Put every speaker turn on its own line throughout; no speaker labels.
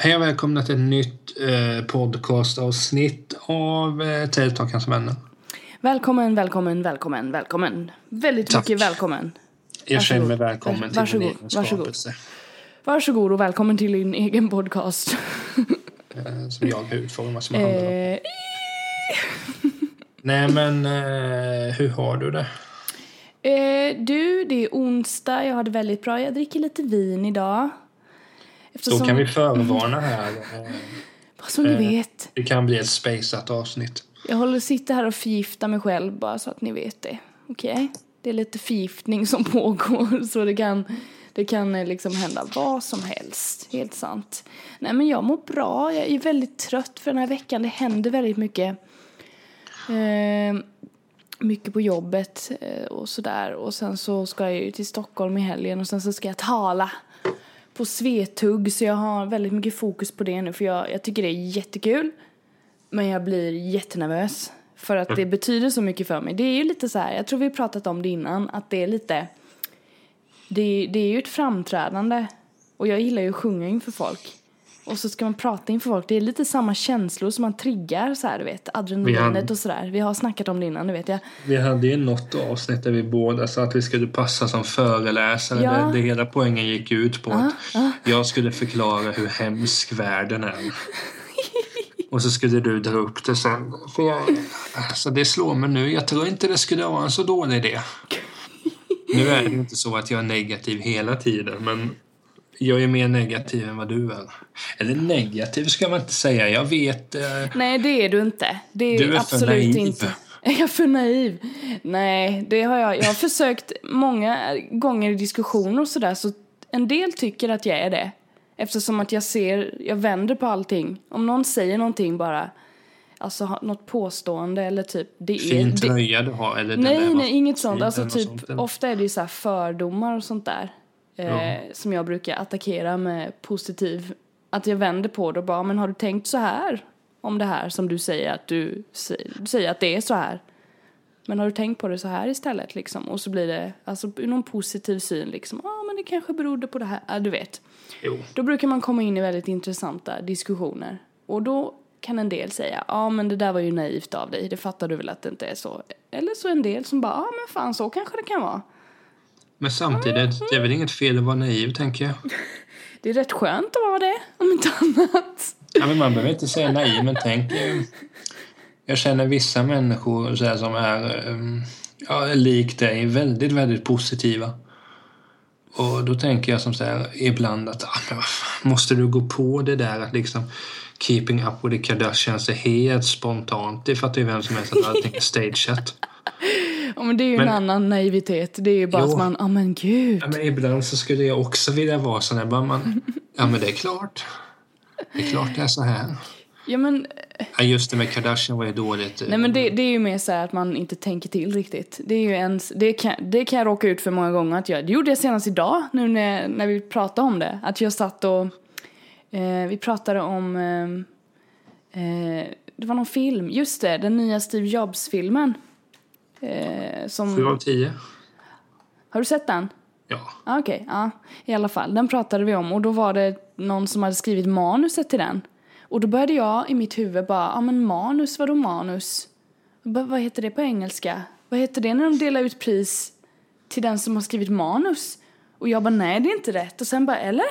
Hej och välkomna till ett nytt eh, podcastavsnitt av eh, Teletalkans vänner.
Välkommen, välkommen, välkommen, välkommen. Väldigt
Tack.
mycket välkommen.
Jag känner mig välkommen till
Varsågod,
min
varsågod. Varsågod och välkommen till din egen podcast.
Eh, som jag har utformat som handlar om.
eh,
Nej men eh, hur har du det?
eh, du, det är onsdag. Jag har det väldigt bra. Jag dricker lite vin idag. Eftersom,
Då kan vi förvarna här. Eh,
Bara så ni
eh,
vet.
det kan bli ett spaceat avsnitt.
Jag håller sitter här och förgiftar mig själv bara så att ni vet det. Okej? Det är lite förgiftning som pågår så det kan, det kan eh, liksom hända vad som helst. Helt sant. Nej men jag mår bra. Jag är väldigt trött för den här veckan. Det händer väldigt mycket. Eh, mycket på jobbet eh, och sådär. Och sen så ska jag ju till Stockholm i helgen och sen så ska jag tala på Svetugg. Så jag har väldigt mycket fokus på det nu för jag, jag tycker det är jättekul. Men jag blir jättenervös. För att det betyder så mycket för mig. Det är ju lite så här, jag tror vi pratat om det innan, att det är lite... Det, det är ju ett framträdande. Och jag gillar ju att sjunga inför folk. Och så ska man prata inför folk. Det är lite samma känslor som man triggar så här, du vet. Adrenalinet och sådär. Vi har snackat om det innan, det vet jag.
Vi hade ju något avsnitt där vi båda sa att vi skulle passa som föreläsare.
Ja.
Det, det hela poängen gick ut på
Ah,
att jag skulle förklara hur hemsk världen är. Och så skulle du dra upp det sen. För jag, alltså det slår mig nu. Jag tror inte det skulle vara en så dålig idé. Nu är det inte så att jag är negativ hela tiden, men jag är mer negativ än vad du är. Eller negativ ska man inte säga. Jag vet... Eh,
Nej, det är du inte. Det är,
Du är för
absolut
naiv.
inte. Är jag för naiv? Nej, det har jag. Jag har försökt många gånger i diskussioner och sådär så en del tycker att jag är det. Eftersom att jag ser, jag vänder på allting. Om någon säger någonting bara, alltså något påstående eller typ det är...
fin tröja du har. Eller
Nej, nej, inget sånt. Alltså typ,
sånt,
ofta är det ju så fördomar och sånt där. Eh,
Ja.
Som jag brukar attackera med positiv, att jag vänder på det och bara, men har du tänkt så här? Om det här som du säger att du, säger- du säger att det är så här. Men har du tänkt på det så här istället liksom? Och så blir det, alltså någon positiv syn liksom. Ja, ah, men det kanske berodde på det här. Ja, du vet.
Jo.
Då brukar man komma in i väldigt intressanta diskussioner. Och då kan en del säga, ja ah, men det där var ju naivt av dig, det fattar du väl att det inte är så. Eller så en del som bara, ja ah, men fan så kanske det kan vara.
Men samtidigt, det är väl inget fel att vara naiv, tänker jag.
Det är rätt skönt att vara det, om inte annat.
Ja, men man behöver inte säga naiv, men tänk... eh, Jag känner vissa människor så här, som är, eh, ja, likt dig, väldigt, väldigt positiva. Och då tänker jag som så här, ibland att, ah, men vad fan, måste du gå på det där att liksom Keeping up with the Kardashians är helt spontant. Det fattar ju vem som helst att allting är stageat.
Ja men det är ju
Men-
en annan naivitet. Det är ju bara
Jo.
att man, ja men gud.
Ja, men ibland så skulle jag också vilja vara sån här, bara man, ja men det är klart. Det är klart det är så här.
Ja men,
Ja, just det med Kardashian var ju dåligt.
nej men det, det är ju mer så här att man inte tänker till riktigt. Det är ju ens, det kan, det kan jag råka ut för många gånger att jag, det gjorde jag senast idag nu när, när vi pratade om det. Att jag satt och, eh, vi pratade om, eh, eh, det var någon film, just det, den nya Steve Jobs-filmen. Eh, som,
Sju av tio.
har du sett den?
Ja.
Ah, Okej, ja. I alla fall, den pratade vi om och då var det någon som hade skrivit manuset till den. Och då började jag i mitt huvud bara, ja men manus, vadå manus? Bara, vad heter det på engelska? Vad heter det när de delar ut pris till den som har skrivit manus? Och jag bara, nej det är inte rätt. Och sen bara, eller?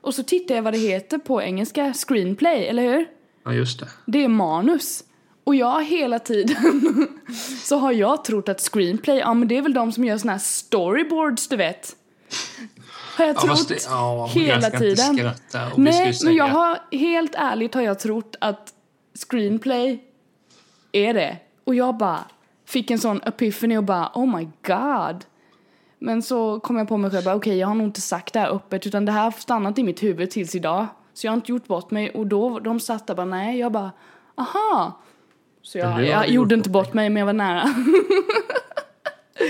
Och så tittade jag vad det heter på engelska, screenplay, eller hur?
ja, just det.
Det är manus. Och jag hela tiden så har jag trott att screenplay, ja men det är väl de som gör såna här storyboards du vet. Har jag
Ja,
trott
fast det- ja,
hela tiden. Nej, men jag har, helt ärligt har jag trott att screenplay är det. Och jag bara fick en sån epiphany och bara oh my god. Men så kom jag på mig själv, okej jag har nog inte sagt det här öppet utan det här har stannat i mitt huvud tills idag. Så jag har inte gjort bort mig och då de satt där bara nej, jag bara aha. Så jag, jag
du
gjorde inte
bort
mig men jag var nära.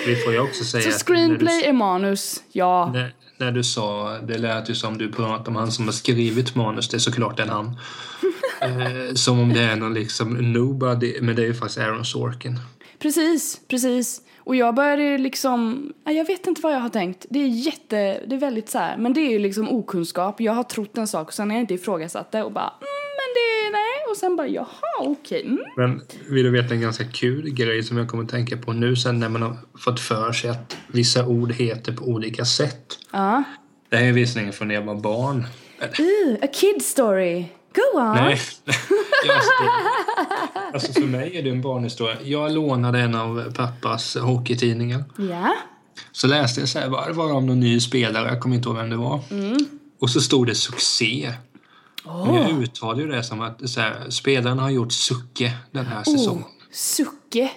Det får jag också säga.
Så screenplay
du-
är manus, ja.
När, när du sa, det lät ju som du pratade om han som har skrivit manus, det är såklart en han. eh, som om det är någon liksom nobody, men det är ju faktiskt Aaron Sorkin.
Precis, precis. Och jag började liksom, ja, jag vet inte vad jag har tänkt. Det är jätte, det är väldigt så här, men det är ju liksom okunskap. Jag har trott en sak och sen har jag inte ifrågasatt det och bara, mm, det, nej. Och sen bara, jaha, okej. Mm.
Men vill du veta en ganska kul grej som jag kommer att tänka på nu sen när man har fått för sig att vissa ord heter på olika sätt.
Ja.
Det här är visserligen från när jag var barn.
Uh, a kid story. Go on.
Nej. Jag- alltså för mig är det en barnhistoria. Jag lånade en av pappas hockeytidningar.
Ja.
Så läste jag så här, var det var om någon ny spelare, jag kommer inte ihåg vem det var. Och så stod det succé. Men jag uttalade ju det som att så här, spelaren har gjort sucke den här säsongen.
Oh, sucke.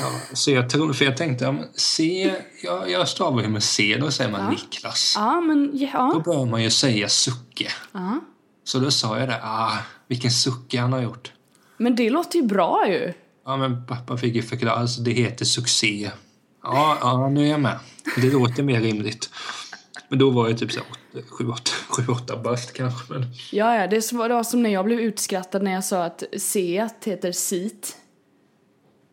Ja, så jag tror, för jag tänkte, ja, men C, jag, jag stavar ju med C, då säger man Niklas.
Ja, men
Då
ja.
bör man ju säga sucke.
ja.
Så då sa jag det, ah, vilken sucke han har gjort.
Men det låter ju bra ju.
Ja, men pappa fick ju förklara, alltså det heter succé. Ja, ja, nu är jag med. Det låter mer rimligt. Men då var jag typ så här, sju, åtta, sju, åtta bast kanske. Men
Ja, ja, det var, som när jag blev utskrattad när jag sa att Seat heter Seat.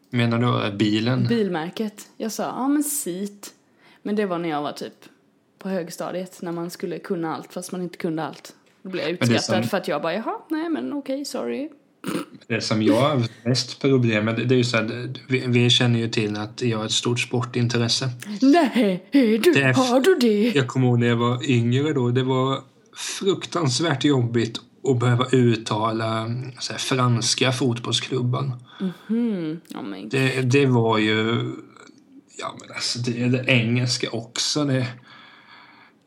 menar du bilen?
Bilmärket. Jag sa, ja men Seat. Men det var när jag var typ på högstadiet, när man skulle kunna allt fast man inte kunde allt. Då blev jag utskrattad
som-
för att jag bara, jaha, nej men okej, sorry.
Det som jag har mest problem med, det är ju så här, vi, vi känner ju till att jag har ett stort sportintresse.
Nej, är du,
Det är-
har du det?
Jag kommer ihåg när jag var yngre då, det var fruktansvärt jobbigt att behöva uttala här, franska fotbollsklubbar.
Ja, men,
Det, det var ju... Ja, men alltså det, det engelska också. Det,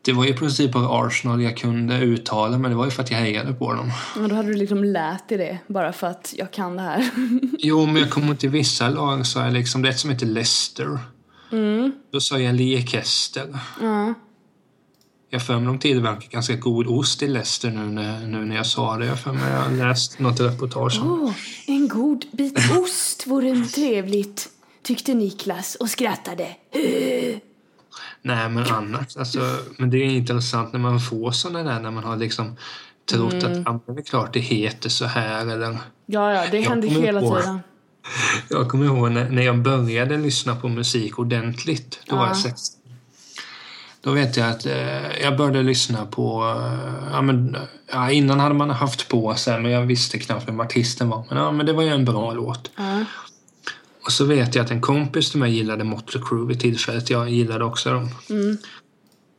det var i princip bara Arsenal jag kunde uttala, men det var ju för att jag hejade på dem.
men då hade du liksom lärt dig det, bara för att jag kan det här.
Jo, men jag kommer till vissa lag så är liksom det är ett som heter Leicester. Då sa jag Leicester.
ja.
Jag för mig de tillverkar ganska god ost i Leicester nu när, nu när jag sa det. Jag för mig jag har läst något reportage om
Åh, en god bit ost vore trevligt, tyckte Niklas och skrattade.
Nej, men annars. Alltså, men det är intressant när man får sådana där, när man har liksom trott att ja, det är klart det heter så här eller
Ja, ja, det händer
kommer
hela
på-
tiden.
Jag kommer ihåg när, när jag började lyssna på musik ordentligt. Då var jag
Ja.
16. Då vet jag att eh, jag började lyssna på... Eh, ja, men, ja, innan hade man haft på sig, men jag visste knappt vem artisten var. Men, ja, men det var ju en bra låt.
Ja.
Och så vet jag att en kompis till mig gillade Motley Crue vid tillfället. Jag gillade också dem.
Mm.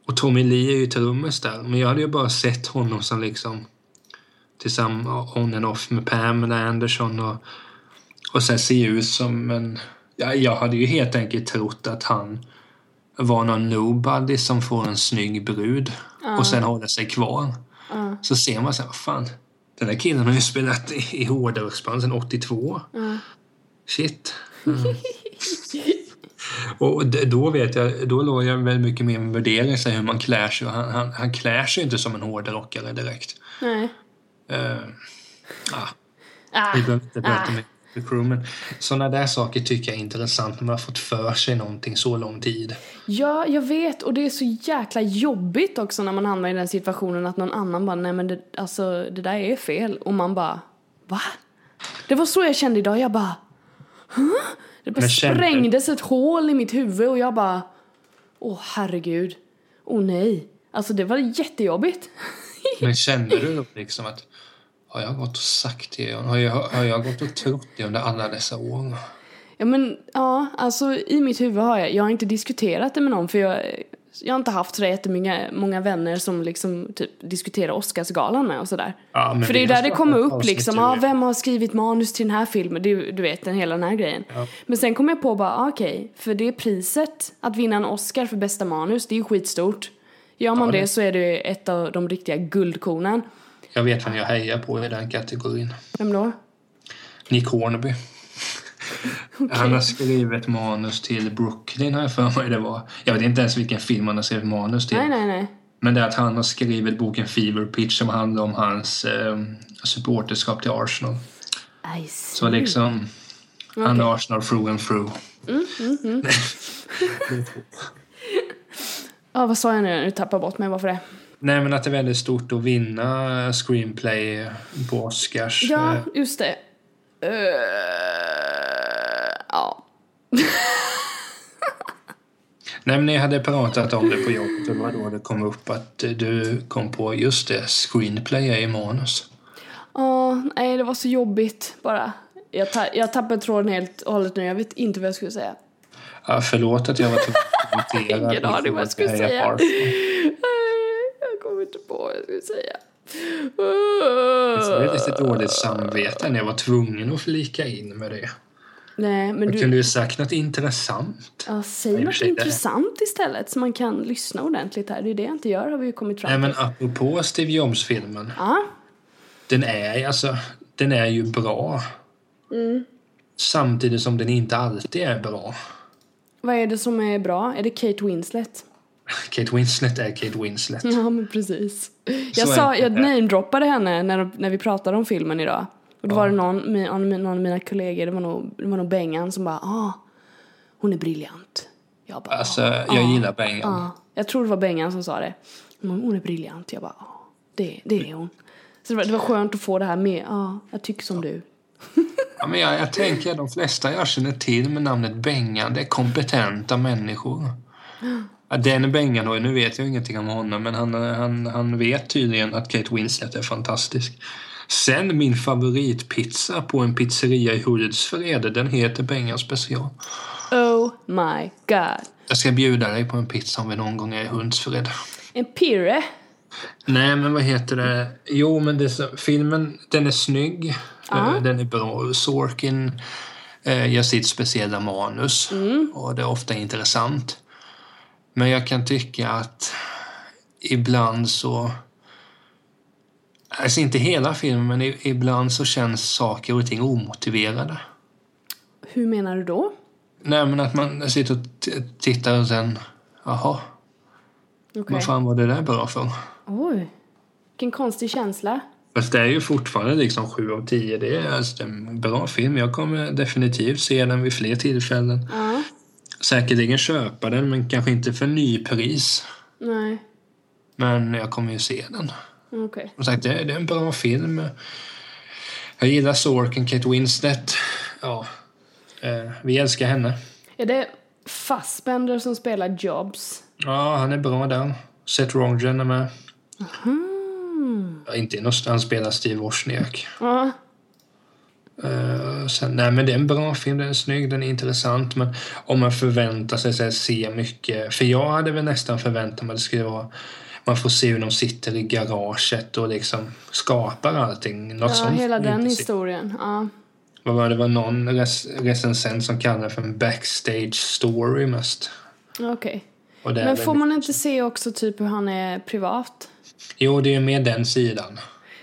Och Tommy Lee är ju trummis där. Men jag hade ju bara sett honom som liksom tillsammans on and off med Pamela Anderson och, och sen se ut som en... Ja, jag hade ju helt enkelt trott att han var någon nobody som får en snygg brud och sen håller sig kvar.
Ja.
Så ser man så här, vad fan, den där killen har ju spelat i, i hårdrocksband sedan 82. Shit. Mm. och då vet jag, då låg jag väldigt mycket mer med värdering i hur man klär sig. Han, han, han klär sig inte som en hårdrockare direkt.
Nej.
Uh, ah,
Ah.
vi behöver inte prata
Ah.
med The Crew, men sådana där saker tycker jag är intressant när man har fått för sig någonting så lång tid.
Ja, jag vet. Och det är så jäkla jobbigt också när man hamnar i den situationen att någon annan bara, nej men det, alltså, det där är fel. Och man bara, va? Det var så jag kände idag. Jag bara, huh? Det bara sprängdes ett hål i mitt huvud och jag bara, åh herregud. Åh nej. Alltså det var jättejobbigt.
Men kände du liksom att har jag gått och sagt det? Har jag, har jag gått och trott det under alla dessa år?
Ja men ja, alltså i mitt huvud har jag, jag har inte diskuterat det med någon för jag, jag har inte haft så jättemånga många vänner som liksom typ diskuterar Oscarsgalan med och sådär.
Ja,
för det är
vi
där det kommer upp liksom,
ju.
ja vem har skrivit manus till den här filmen? Är- du vet den hela den här grejen. Men sen kom jag på bara, ah, okej, för det priset att vinna en Oscar för bästa manus, det är ju skitstort. Gör man
Ja, det-
det så är det ett av de riktiga guldkornen.
Jag vet vem jag hejar på i den kategorin.
Vem då?
Nick Hornby. Han har skrivit manus till Brooklyn har jag för mig det var. Jag vet inte ens vilken film han har skrivit manus till.
Nej, nej, nej.
Men det är att han har skrivit boken Fever Pitch som handlar om hans eh, supporterskap till Arsenal.
I see.
Så liksom, han är Arsenal through and through.
Ja, vad sa jag nu? Nu tappar bort mig. Varför det?
Nej men att det är väldigt stort att vinna screenplay på Oscars.
Ja,
Eh,
just det. Uh.
Nej men ni hade pratat om det på jobbet och det var då det kom upp att du kom på just det, screenplay är i manus.
Ja, nej, det var så jobbigt bara. Jag, ta jag tappade tråden helt och hållet nu. Jag vet inte vad jag skulle säga.
Ja, förlåt att jag var tvungen.
Ingen aning vad jag skulle säga. Jag kommer inte på vad jag skulle säga.
Jag hade lite dåligt samvete när jag var tvungen att flika in med det.
Nej, men
Jag
du...
kunde ju sagt något intressant.
Ja, säg något
sig det.
intressant istället så man kan lyssna ordentligt här. Det är det jag inte gör har vi ju kommit fram
Nej
till.
men apropå Steve Jobs-filmen.
Ja,
Den är, alltså, den är ju bra.
Mm.
Samtidigt som den inte alltid är bra.
vad är det som är bra? Är det Kate Winslet?
Kate Winslet är Kate Winslet.
Ja, men precis. Jag,
Så
sa, jag namedroppade henne när, när vi pratade om filmen idag. Och då var det någon, någon, av mina kollegor, det var nog, det var nog Bengan som bara ah, hon är briljant. Jag bara,
Alltså,
"Ah,
jag
ah,
gillar Bengan.
ah." Jag tror det var Bengan som sa det. Hon är briljant. Jag bara, ah, det, det är hon. Så det var, det var skönt att få det här med, ja, ah, jag tycker som du.
Ja, men jag, jag tänker att de flesta jag känner till med namnet Bengan, det är kompetenta människor. Ja, den Bengan, då, nu vet jag ingenting om honom, men han, han, han vet tydligen att Kate Winslet är fantastisk. Sen min favoritpizza på en pizzeria i Hultsfred, den heter Bengan special.
Oh my god.
Jag ska bjuda dig på en pizza om vi någon gång är i Hultsfred.
En pirre.
Nej, men vad heter det? Jo, men det, filmen, den är snygg. Eh, Den är bra. Sorkin eh, gör sitt speciella manus. Och det är ofta intressant. Men jag kan tycka att ibland så... Alltså inte hela filmen, men ibland så känns saker och ting omotiverade.
Hur menar du då?
Nej, men att man sitter och tittar och sen... Jaha,
Okej.
vad fan var det där bra för?
Oj. Vilken konstig känsla.
Fast det är ju fortfarande liksom 7 av 10. Det är alltså en bra film. Jag kommer definitivt se den vid fler tillfällen.
Ja.
Säkerligen köpa den, men kanske inte för nypris.
Nej.
Men jag kommer ju se den.
Okej.
Som sagt, det är, det är en bra film. Jag gillar Sorkin, Kate Winslet. Ja, eh, vi älskar henne.
Är det Fassbender som spelar Jobs?
Ja, han är bra där. Seth Rogen är med. Ja, inte någonstans han spelar Steve Wozniak.
Ja.
Eh, sen, nej, men det är en bra film, den är snygg, den är intressant. Men om man förväntar sig så här, se mycket... För jag hade väl nästan förväntat mig att det skulle vara... Man får se hur de sitter i garaget och liksom skapar allting. Något
Ja,
sånt
hela den historien. Ja.
Vad var det? var någon res recensent som kallade det för en backstage story mest.
Okej.
Är
Men får man inte se också typ hur han är privat?
Jo, det är mer den sidan.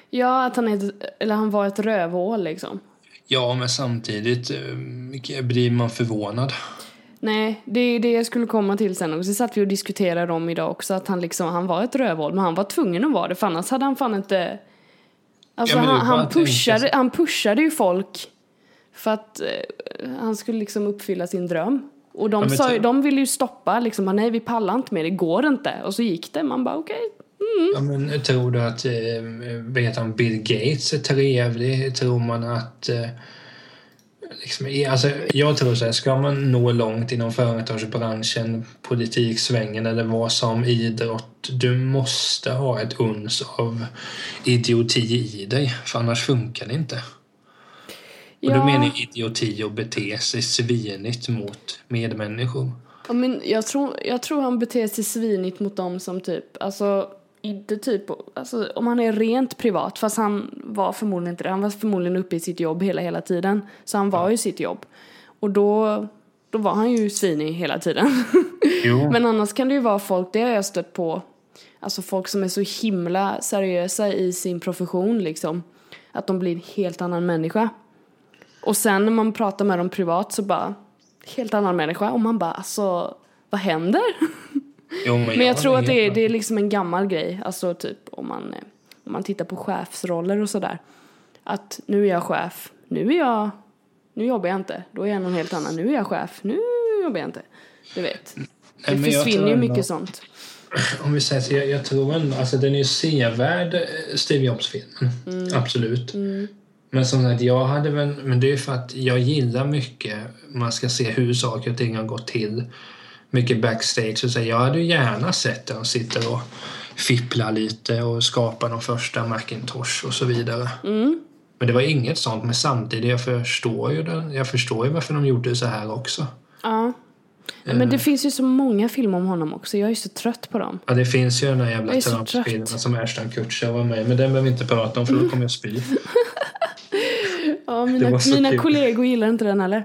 Ja, att han är ett, eller han var ett rövhål liksom.
Ja, men samtidigt eh, blir man förvånad.
Nej, det är det jag skulle komma till sen. Och så satt vi och diskuterade om idag också att han liksom, han var ett rövhål, men han var tvungen att vara det, för annars hade han fan inte... Alltså
Ja,
han, han, pushade, han pushade ju folk för att eh, han skulle liksom uppfylla sin dröm. Och de,
Ja,
sa, de ville ju stoppa, liksom, nej vi pallar inte med det, går inte. Och så gick det, man bara okej.
Ja, men tror du att eh, vet han, Bill Gates är trevlig? Tror man att... Eh, liksom, alltså, jag tror så här, ska man nå långt inom företagsbranschen, politiksvängen eller vad som idrott, du måste ha ett uns av idioti i dig, för annars funkar det inte. Och då menar idioti och bete sig svinigt mot medmänniskor.
Ja, men jag, tror, jag tror han beter sig svinigt mot dem som typ, alltså inte typ, alltså om han är rent privat, fast han var förmodligen inte det, han var förmodligen uppe i sitt jobb hela, hela tiden. Så han var ju sitt jobb. Och då, då var han ju svinig hela tiden. Men annars kan det ju vara folk, det har jag stött på, alltså folk som är så himla seriösa i sin profession liksom. Att de blir en helt annan människa. Och sen när man pratar med dem privat så bara, helt annan människa. Och man bara, alltså, vad händer?
Jo,
Men jag tror att det är, det är liksom en gammal grej, alltså typ om man, om man tittar på chefsroller och sådär. Att nu är jag chef, nu är jag, nu jobbar jag inte, då är jag någon helt annan, nu är jag chef, nu jobbar jag inte. Du vet. Det
Nej, men
försvinner ju mycket sånt.
Om vi säger så, jag, jag tror ändå, alltså den är ju sevärd, eh, Steve Jobs-filmen.
Mm.
Absolut. Men som sagt, jag hade väl, men det är för att jag gillar mycket, man ska se hur saker och ting har gått till. Mycket backstage och så. Jag hade gärna sett den sitter och fipplar lite och skapar de första Macintosh och så vidare.
Mm.
Men det var inget sånt, men samtidigt, jag förstår ju det. Jag förstår ju varför de gjorde så här också.
Ja. Men det finns ju så många filmer om honom också, jag är så trött på dem.
Ja, det finns ju den där jävla
trött.
som Ashton Kutcher var med men den behöver vi inte prata om för då kommer jag spy.
Ja, mina, mina
kul.
kollegor gillar inte den heller.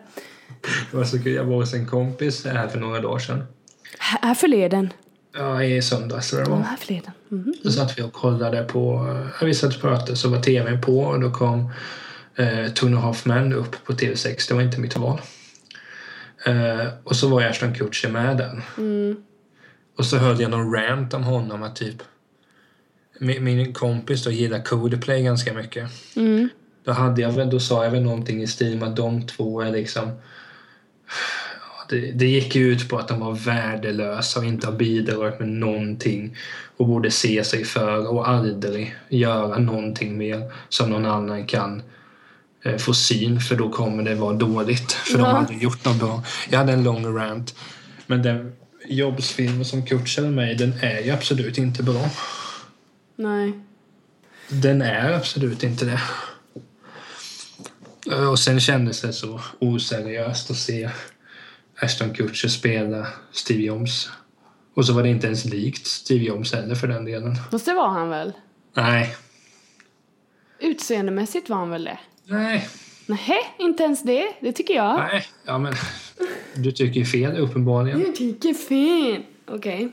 Det var så kul. Jag var hos en kompis här för några dagar sedan.
Här här förleden.
Ja, i söndags tror jag det
Ja,
var.
här förleden. Mhm.
Då satt vi och kollade på, ja, vi satt och pratade så var tvn på och då kom eh, Tony Hoffman upp på TV6. Det var inte mitt val. Eh, och så var Ashton Kutcher med där. Och så hörde jag någon rant om honom att typ min, min kompis då gillar Codeplay ganska mycket.
Mm.
Då, hade jag väl, då sa jag väl någonting i stil med att de två är liksom... Det, det gick ju ut på att de var värdelösa och inte har bidragit med någonting och borde se sig för och aldrig göra någonting mer som någon annan kan eh, få syn för då kommer det vara dåligt för de
Ja.
har aldrig gjort något bra. Jag hade en lång rant men den jobbsfilmen som Kutcher är med i, den är ju absolut inte bra.
Nej.
Den är absolut inte det. Eh, Och sen kändes det så oseriöst att se Ashton Kutcher spela Steve Jobs. Och så var det inte ens likt Steve Jobs heller för den delen.
Fast det var han väl?
Nej.
Utseendemässigt var han väl det?
Nej.
Nej, inte ens det. Det tycker jag.
Nej. Ja men. Du tycker fel uppenbarligen.
Jag tycker fel. Okej.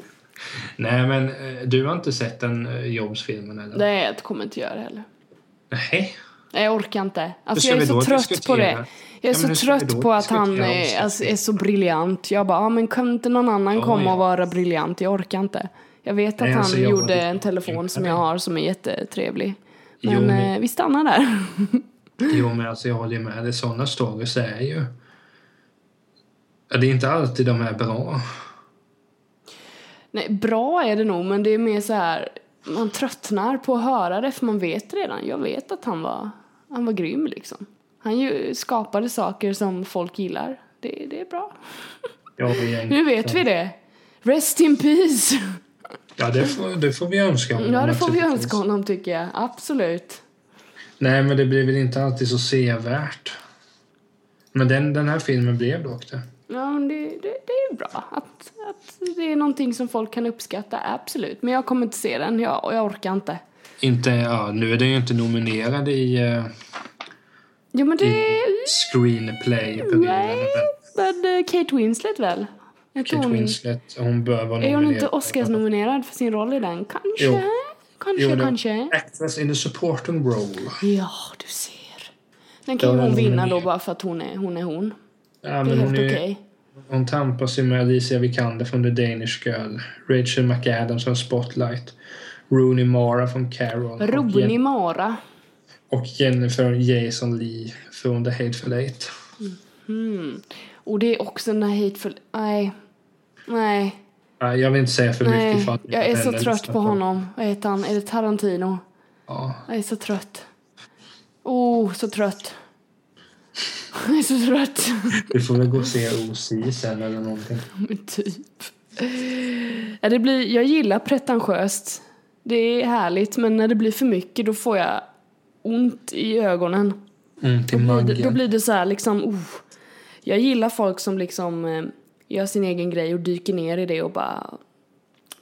Nej men eh, du har inte sett den eh, Jobs-filmen eller?
Nej, jag kommer inte göra det heller.
Nej.
Jag orkar inte. Alltså, jag är så trött på
diskutera?
det. Jag är
Ja, men
så trött på att han är, alltså, är så briljant. Jag bara, ja, men kan inte någon annan
Ja,
komma
ja.
och vara briljant? Jag orkar inte. Jag vet att
Nej,
han
alltså, jag
gjorde en telefon som jag har som är jättetrevlig.
Jo,
Men,
men-
eh, vi stannar där.
Jo, men alltså jag håller med. Det sådana stories är ju... Det är inte alltid de är bra.
Nej, bra är det nog, men det är mer så här, man tröttnar på att höra det för man vet redan. Jag vet att han var, han var grym liksom. Han ju skapade saker som folk gillar. Det, det är bra.
Ja, vi är
Nu vet vi det. Rest in peace.
Ja, det får, det får vi önska honom.
Ja, det får vi önska honom tycker jag. Absolut.
Nej, men det blir väl inte alltid så sevärt. Men den, den här filmen blev dock det.
Ja, men det, det, det är bra att, att det är någonting som folk kan uppskatta, absolut. Men jag kommer inte se den, jag, och jag orkar inte.
Inte, ja, nu är den ju inte nominerad i uh,
Jo, men det...
screenplay
Nej, men eh, Kate Winslet väl?
Kate
hon-
Winslet, hon bör vara
Är hon inte
nominerad.
Oscarsnominerad för sin roll i den? Kanske,
Jo.
kanske,
Jo,
kanske.
Actress in a supporting role.
Ja, du ser. Den kan
Ja,
ju hon vinna då bara för att hon är hon. Är hon.
Ja,
Det är
men
helt okej.
är, hon tampas ju med Alicia Vikander från The Danish Girl, Rachel McAdams från Spotlight, Rooney Mara från Carol och,
Rooney Mara.
och Jennifer Jason Lee från The Hateful Eight.
Mm. Och det är också den här hateful... Nej. Nej.
Ja, Jag vill inte säga för mycket
Nej.
för att
Jag är så trött
lyssnar
på honom. Vad heter han? Är det Tarantino?
Ja.
Jag är så trött. Oh, så trött. Jag är så trött.
Du får väl gå och se OC sen eller någonting.
Men typ. Det blir, jag gillar pretentiöst. Det är härligt, men när det blir för mycket då får jag ont i ögonen.
Mm, till
Då blir, det, då blir det så här liksom, oh. Jag gillar folk som liksom eh, gör sin egen grej och dyker ner i det och bara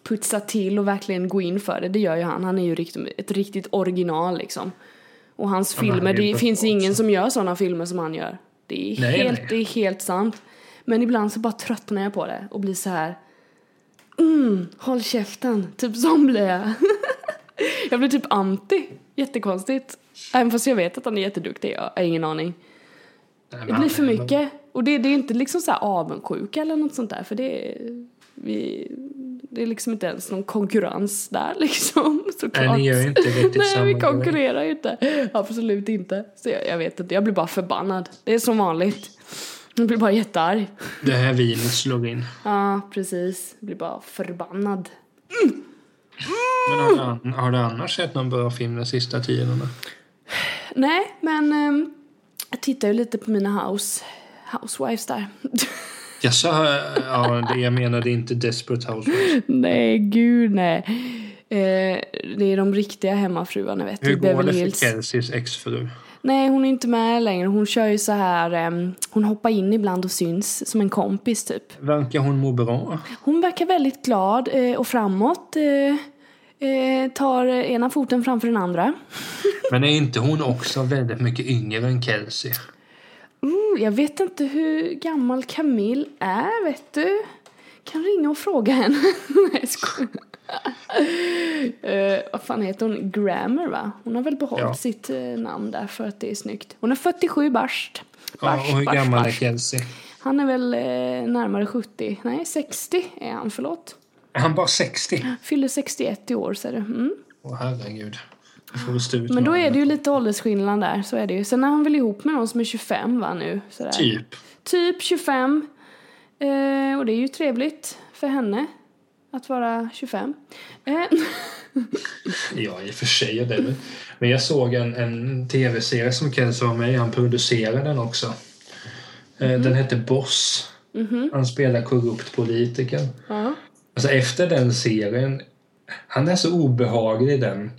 putsar till och verkligen går in för det. Det gör ju han. Han är ju ett riktigt original liksom. Och hans
Ja,
filmer, det finns ingen som gör sådana filmer som han gör. Det är,
Nej,
helt,
nej.
det är helt sant. Men ibland så bara tröttnar jag på det och blir så här. Mm, håll käften. Typ sån blir jag. Jag blir typ anti. Jättekonstigt. Även fast jag vet att han är jätteduktig. Jag har ingen aning. Det blir för mycket. Och det, det är inte liksom så här avundsjuka eller något sånt där. För det är, vi, det är liksom inte ens någon konkurrens där liksom. Såklart.
Nej, ni gör ju inte riktigt
Nej,
samma
vi konkurrerar ju inte. Absolut inte. Så jag, jag vet inte, jag blir bara förbannad. Det är som vanligt. Jag blir bara jättearg.
Det här vinet slår in.
Ja, precis. Jag blir bara förbannad.
Men har, du har du annars sett någon bra film den sista tiden? då?
Nej, men ehm, jag tittar ju lite på mina house, housewives där.
Jag sa, ja, det jag menade inte Desperate Housewives.
nej, gud nej. Eh, det är de riktiga hemmafruarna vet du,
Hur går det för. Kelseys exfru?
Nej, hon är inte med längre. Hon kör ju så här, ehm, hon hoppar in ibland och syns som en kompis typ.
Verkar hon må bra?
Hon verkar väldigt glad eh, och framåt. Eh, eh, tar ena foten framför den andra.
Men är inte hon också väldigt mycket yngre än Kelsey?
Mm, jag vet inte hur gammal Camille är, vet du. Kan ringa och fråga henne. Nej, jag. Eh, vad fan heter hon? Grammer, va? Hon har väl behållit
Ja.
sitt eh, namn där för att det är snyggt. Hon är 47 barst.
Ja,
Barst,
och hur
barst,
gammal är
barst.
Kelsey?
Han är väl eh, närmare 70. Nej, 60 är han, förlåt.
Är han bara 60?
Fyller 61 i år, ser du. Mm.
Åh herregud.
Men då är det ju lite åldersskillnad där, så är det ju. Sen är han väl ihop med någon som är 25 va nu? Sådär.
Typ.
Typ 25. Eh, och det är ju trevligt för henne att vara 25. Eh,
Ja, i och för sig är det. Men jag såg en, en tv-serie som Kelsey var med. Han producerade den också. Eh,
Mhm.
Den hette Boss. Han spelar korrupt politiker.
ja.
Alltså efter den serien, han är så obehaglig i den.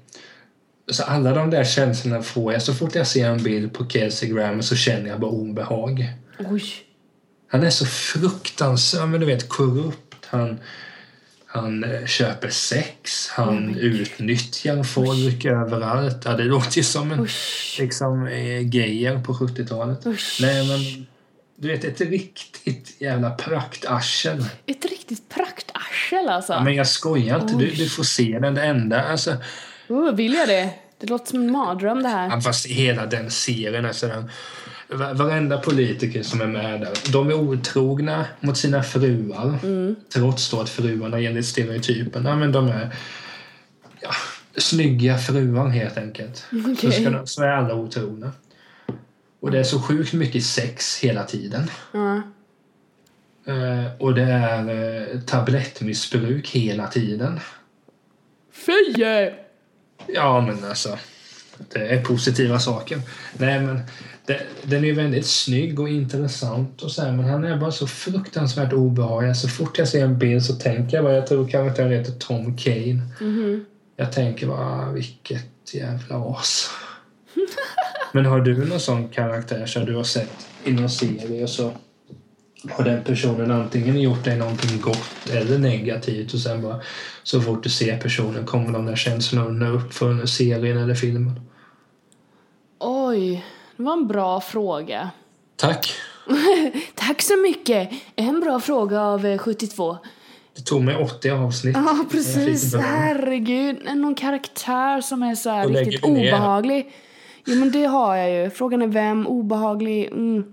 Så alla de där känslorna får jag. Så fort jag ser en bild på Kelsey Grammer så känner jag bara obehag.
Oj.
Han är så fruktansvärt, men du vet, korrupt. Han, han eh, köper sex, han utnyttjar folk överallt. Ja, det låter ju som en
Usch.
liksom, eh, gayer på 70-talet.
Usch.
Nej, men du vet, ett riktigt jävla praktarsel.
Ett riktigt praktarsel alltså.
Ja, men jag skojar inte, du, du får se den. Det enda, alltså,
Oh, vill jag det? Det låter som en mardröm det här.
Ja, fast hela den serien sådär. va- Varenda politiker som är med där, de är otrogna mot sina fruar. Trots då att fruarna enligt stereotypen, ja, men de är ja, snygga fruar helt enkelt. Så,
Okej.
ska de, så är alla otrogna. Och det är så sjukt mycket sex hela tiden. Eh, och det är eh, tablettmissbruk hela tiden.
Fy!
Ja, men alltså. Det är positiva saker. Nej, men det, den är ju väldigt snygg och intressant och så här, men han är bara så fruktansvärt obehaglig. Så fort jag ser en bild så tänker jag bara, jag tror kanske att han heter Tom Kane. Jag tänker bara, vilket jävla as. men har du någon sån karaktär som du har sett i någon serie och så har den personen antingen gjort dig någonting gott eller negativt och sen bara så fort du ser personen kommer de där känslorna upp för serien eller filmen.
Oj, det var en bra fråga.
Tack!
Tack så mycket! En bra fråga av eh, 72.
Det tog mig 80 avsnitt.
Ja, precis. Herregud. Någon karaktär som är så här riktigt obehaglig. Jo, men det har jag ju. Frågan är vem? Obehaglig? Mm.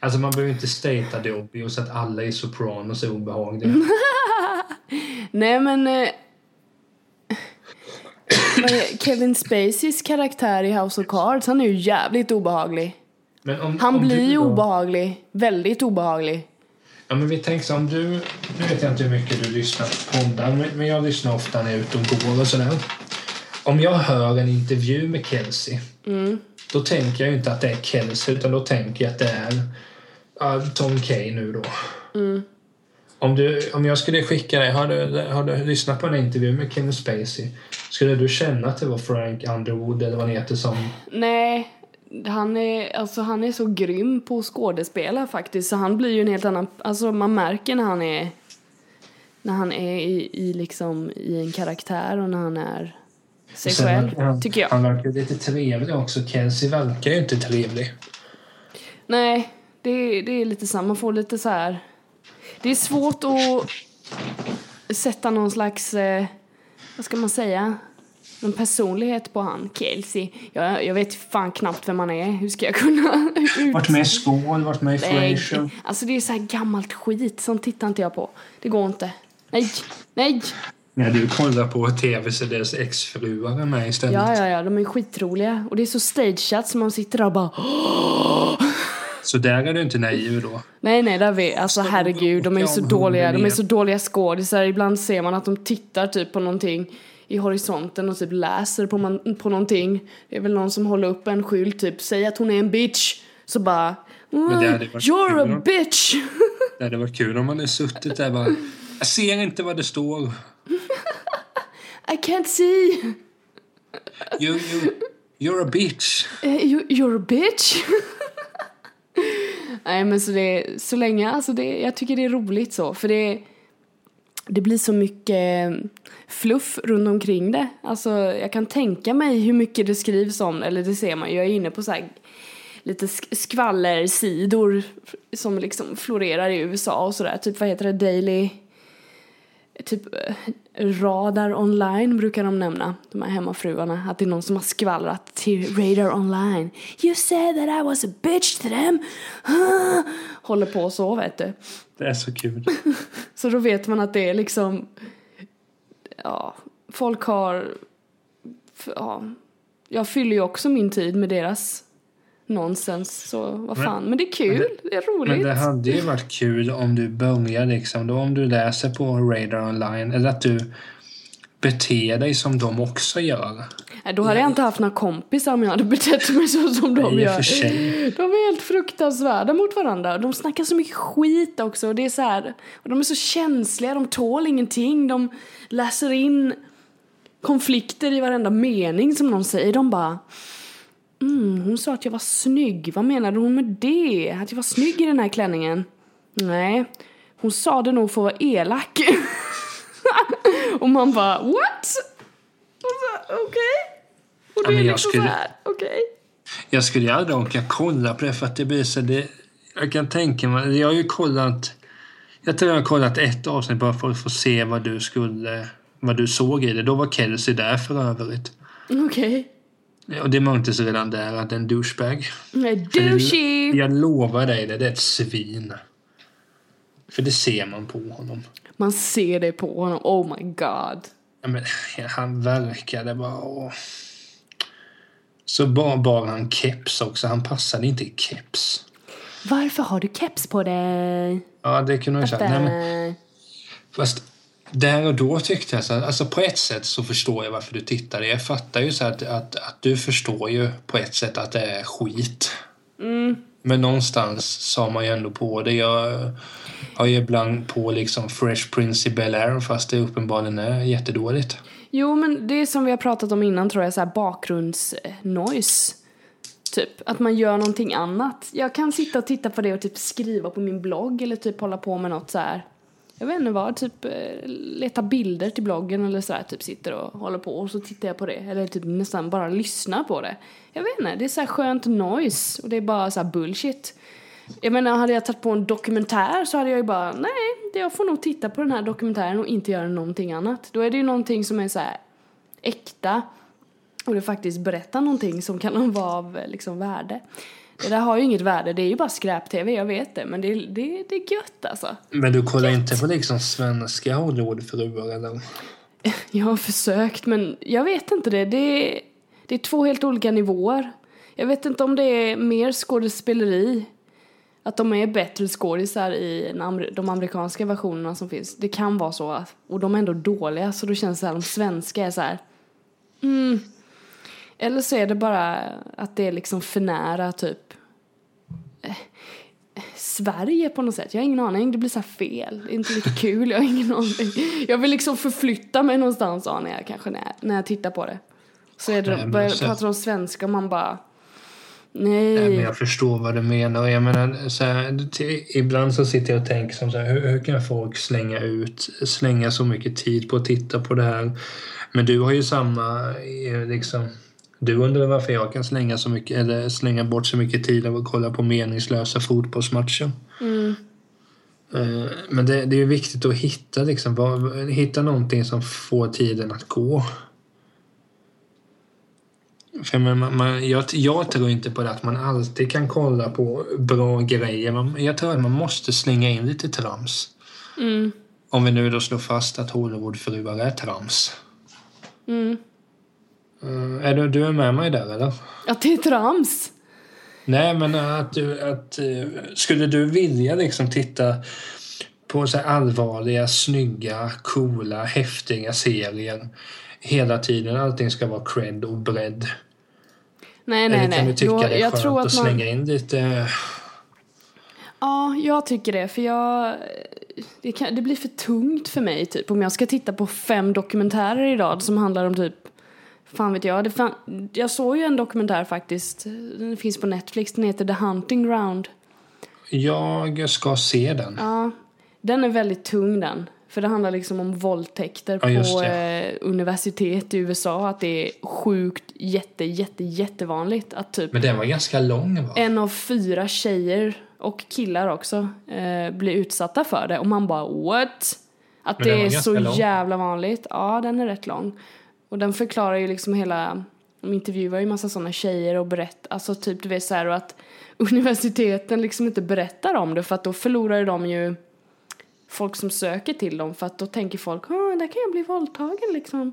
Alltså man behöver inte statea det obvious att alla i Sopranos är obehagliga.
Nej, men... Eh, Kevin Spaceys karaktär i House of Cards, han är ju jävligt obehaglig.
Om,
Han
om
blir ju
då-
obehaglig. Väldigt obehaglig.
Ja, men vi tänker så om du... Nu vet jag inte hur mycket du lyssnar på poddar, men, jag lyssnar ofta när jag är ute och går och sådär. Om jag hör en intervju med Kelsey, då tänker jag ju inte att det är Kelsey, utan då tänker jag att det är Tom Kay nu då. Om, du, om jag skulle skicka dig, har du, har du lyssnat på en intervju med Kevin Spacey? Skulle du känna att det var Frank Underwood eller vad han heter som...
Nej, han är, alltså, han är så grym på att skådespela faktiskt. Så han blir ju en helt annan... Alltså man märker när han är... När han är i, i, liksom, i en karaktär och när han är sig själv,
han,
tycker jag.
Han verkar lite trevlig också. Kelsey verkar ju inte trevlig.
Nej, det, är- det är lite samma. Man får lite så här... Det är svårt att sätta någon slags... Eh, vad ska man säga? någon personlighet på han, Kelsey. Jag, jag vet fan knappt vem han är. Hur ska jag kunna ut...
Varit med i Skål, varit med i Frasier.
alltså det är så här gammalt skit. Sånt tittar inte jag på. Det går inte. Nej, nej.
Ja, du kollar på tv så deras exfruar är med istället.
Ja, ja, ja, de är skitroliga. Och det är så stageat så man sitter där och bara
Så där är du inte naiv då.
Nej, nej, där vi, alltså herregud, de är så dåliga, de är så dåliga skådisar. Ibland ser man att de tittar typ på någonting i horisonten och typ läser på, man, på någonting. Det är väl någon som håller upp en skylt typ, säg att hon är en bitch. Så bara, "Mm, you're a bitch!
Det hade varit kul om man hade suttit där bara. Jag ser inte vad det står.
I can't see!
You, you, you're a bitch.
Eh, you, you're a bitch! Nej men så det, så länge, alltså det, jag tycker det är roligt så, för det det blir så mycket eh, fluff runt omkring det. Alltså jag kan tänka mig hur mycket det skrivs om, eller det ser man jag är inne på så här lite skvallersidor som liksom florerar i USA och sådär, typ vad heter det, Daily typ eh, Radar online brukar de nämna, de här hemmafruarna, att det är någon som har skvallrat till Radar online. You said that I was a bitch to them. Håller på så vet du.
Det är så kul.
Så då vet man att det är liksom, ja, folk har, ja, jag fyller ju också min tid med deras nonsens, så vad
Men-
fan, men det är kul, det, är roligt.
Men det hade ju varit kul om du börjar liksom, då om du läser på Radar online, eller att du beter dig som de också gör.
Nej, då hade jag inte haft några kompisar om jag hade betett mig så som de
Nej,
gör. De är helt fruktansvärda mot varandra. De snackar så mycket skit också. Och det är så här, och de är så känsliga, de tål ingenting. De läser in konflikter i varenda mening som någon säger. De bara mm, hon sa att jag var snygg. Vad menade hon med det? Att jag var snygg i den här klänningen? Nej, hon sa det nog för att vara elak. och man bara what? Och Okej. Och
Ja,
det är liksom
skulle-
så här, okej.
Jag skulle aldrig orka kolla på det för att det blir så det, Jag kan tänka mig, jag har ju kollat Jag tror jag har kollat ett avsnitt bara för att få se vad du skulle vad du såg i det. Då var Kelsey där för övrigt.
Okej.
Och det märktes redan där att en douchebag.
Douchey!
Jag lovar dig det, det är ett svin. För det ser man på honom.
Man ser det på honom. Oh my god.
Ja, men, han verkade bara... Åh. Så bar, bar han keps också. Han passade inte i keps.
Varför har du keps på dig?
Ja, det kunde ju säga. Nej, men, fast där och då tyckte jag så att, alltså på ett sätt så förstår jag varför du tittar. Jag fattar ju så att, att, att du förstår ju på ett sätt att det är skit. Men någonstans sa man ju ändå på det. Jag har ju ibland på liksom Fresh Prince i Bel-Air fast det uppenbarligen är jättedåligt.
Jo, men det är som vi har pratat om innan tror jag, så här bakgrundsnoise. Typ, att man gör någonting annat. Jag kan sitta och titta på det och typ skriva på min blogg eller typ hålla på med något så här. Jag vet inte vad, typ eh, leta bilder till bloggen eller sådär, typ sitter och håller på och så tittar jag på det. Eller typ nästan bara lyssnar på det. Jag vet inte, det är så här skönt noise och det är bara så här bullshit. Jag menar, hade jag tagit på en dokumentär så hade jag ju bara, nej, jag får nog titta på den här dokumentären och inte göra någonting annat. Då är det ju någonting som är så här äkta och det faktiskt berättar någonting som kan vara av eh, liksom värde. Det där har ju inget värde, det är ju bara skräp-tv, jag vet det, men det, det, det är gött alltså.
Men du kollar inte på liksom svenska Hollywoodfruar eller?
Jag har försökt, men jag vet inte det. Det det är två helt olika nivåer. Jag vet inte om det är mer skådespeleri. Att de är bättre skådisar i de amerikanska versionerna som finns. Det kan vara så. Och de är ändå dåliga, så då känns det så här, de svenska är så här. Mm. Eller så är det bara att det är liksom för nära typ eh, Sverige på något sätt. Jag har ingen aning. Det blir så här fel. Det är inte lite kul. Jag har ingen aning. Jag vill liksom förflytta mig någonstans anar jag kanske när jag, när jag tittar på det. Så är
Nej,
det,
men
börjar,
så-
pratar de svenska och man bara
Nej, men
Nej.
jag förstår vad du menar. Jag menar så här, ibland så sitter jag och tänker som så här, hur, hur kan folk slänga ut, slänga så mycket tid på att titta på det här? Men du har ju samma, eh, liksom, du undrar varför jag kan slänga så mycket, eller slänga bort så mycket tid av att kolla på meningslösa fotbollsmatcher.
Mm.
Eh, Men det, det är ju viktigt att hitta, liksom, vad, hitta någonting som får tiden att gå. För man, man, jag, jag tror inte på det att man alltid kan kolla på bra grejer. Man, jag tror att man måste slänga in lite trams.
Mm.
Om vi nu då slår fast att Hollywoodfruar är trams.
Mm.
Eh, är du, du är med mig där eller?
Att det är trams.
Nej, men att du... Att, eh, skulle du vilja liksom titta på så allvarliga, snygga, coola, häftiga serier hela tiden? Allting ska vara cred och bredd.
Nej,
Eller
nej,
kan du
nej.
tycka
Då,
det är
jag
skönt
tror
att
att man...
slänga in lite...
Ja, jag tycker det. För jag... Det, kan, det blir för tungt för mig, typ. Om jag ska titta på fem dokumentärer idag som handlar om typ... Fan vet jag. Det fan, jag såg ju en dokumentär faktiskt. Den finns på Netflix. Den heter The Hunting Ground.
Jag ska se den.
Ja, den är väldigt tung den. För det handlar liksom om våldtäkter
Ja,
på eh, universitet i USA. Att det är sjukt, jätte, jätte, jättevanligt att typ
Men den var ganska lång va?
en av fyra tjejer och killar också eh, blir utsatta för det. Och man bara what? Att det är så
lång.
jävla vanligt. Ja, den är rätt lång. Och den förklarar ju liksom hela, de intervjuar ju massa sådana tjejer och berättar, alltså typ du vet så här och att universiteten liksom inte berättar om det för att då förlorar de ju folk som söker till dem för att då tänker folk, ah, där kan jag bli våldtagen liksom.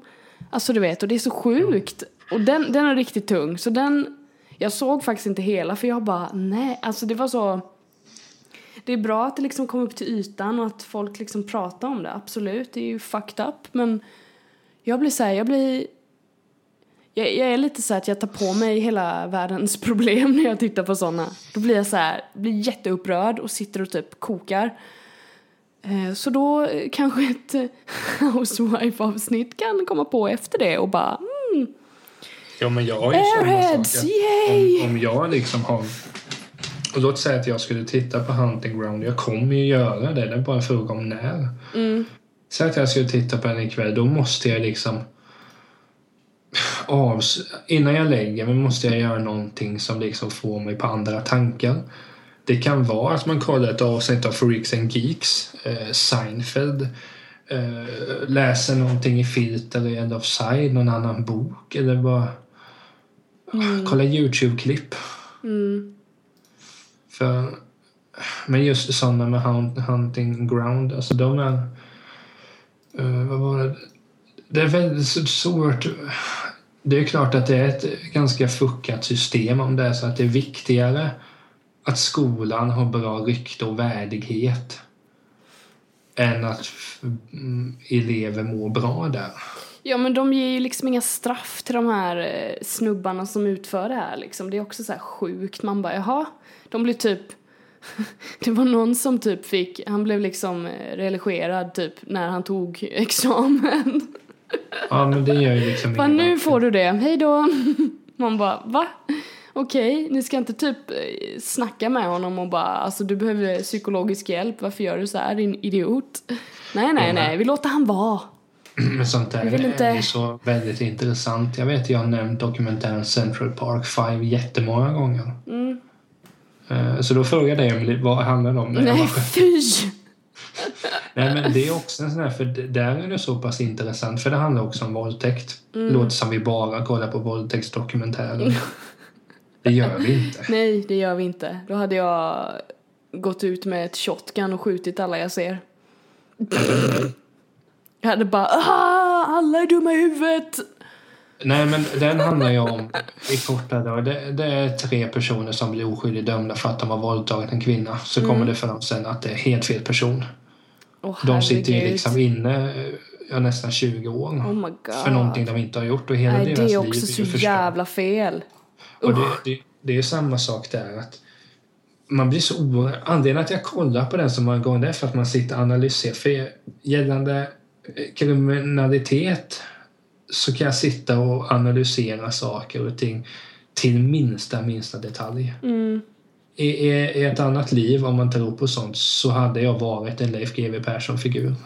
Alltså du vet, och det är så sjukt. Och den, den är riktigt tung, så den, jag såg faktiskt inte hela för jag bara, nej, alltså det var så det är bra att det liksom kom upp till ytan och att folk liksom pratar om det, absolut, det är ju fucked up, men jag blir så här, jag blir jag, jag är lite så att jag tar på mig hela världens problem när jag tittar på såna. Då blir jag så här, blir jätteupprörd och sitter och typ kokar. Eh, Så då kanske ett Housewife-avsnitt kan komma på efter det och bara mm,
Ja, men jag har ju sådana
Airheads,
saker.
yay!
Om, om jag liksom har... Och låt säga att jag skulle titta på Hunting Ground. Jag kommer ju göra det. Det är bara en fråga om när.
mm,
Säg att jag skulle titta på den ikväll. Då måste jag liksom... Avs innan jag lägger mig måste jag göra någonting som liksom får mig på andra tankar. Det kan vara att man kollar ett avsnitt av Freaks and Geeks, eh, Seinfeld, eh, läser någonting i Filter eller End of Side, någon annan bok eller bara kolla Youtube-klipp.
mm,
För, men just sådana med hunt, Hunting Ground, alltså de är uh, vad var det? Det är väldigt svårt. Det är klart att det är ett ganska fuckat system om det är så att det är viktigare att skolan har bra rykte och värdighet än att mm, elever mår bra där.
Ja men de ger ju liksom inga straff till de här eh, snubbarna som utför det här liksom. Det är också så här sjukt. Man bara jaha, de blir typ det var någon som typ fick, han blev liksom eh, religerad typ när han tog examen.
Ja, men det gör ju liksom
Bara, nu får du det, hej då. Man bara, va? Okej, ni ska inte typ eh, snacka med honom och bara, alltså du behöver psykologisk hjälp, varför gör du så här din idiot? Nej, nej,
Ja,
nej, vi låter han vara.
Men sånt där
inte-
är ju så väldigt intressant. Jag vet jag har nämnt dokumentären Central Park 5 jättemånga gånger.
Mm.
Eh, Så då frågade jag mig vad handlar det om?
Nej,
bara,
fy!
Nej, men det är också en sån här, för där är det så pass intressant, för det handlar också om våldtäkt.
Mm.
Låter som vi bara kollar på våldtäktsdokumentärer. Det gör vi inte.
Nej, det gör vi inte. Då hade jag gått ut med ett shotgun och skjutit alla jag ser. Jag hade bara ah, alla är dumma i huvudet.
Nej, men den handlar ju om, i korta drag, det, det är tre personer som blir oskyldigt dömda för att de har våldtagit en kvinna. Så
Mm.
kommer det fram sen att det är helt fel person.
Åh,
De sitter ju liksom inne ja, nästan 20 år
Oh
för någonting de inte har gjort och hela
Nej,
deras
det är
liv
också
är ju
så jävla fel.
Och det, det, det är samma sak där att man blir så orolig. Anledningen att jag kollar på den så många gånger är för att man sitter och analyserar. För gällande eh, kriminalitet så kan jag sitta och analysera saker och ting till minsta, minsta detalj.
Mm.
I, i, I ett annat liv, om man tror på sånt, så hade jag varit en Leif GW Persson-figur.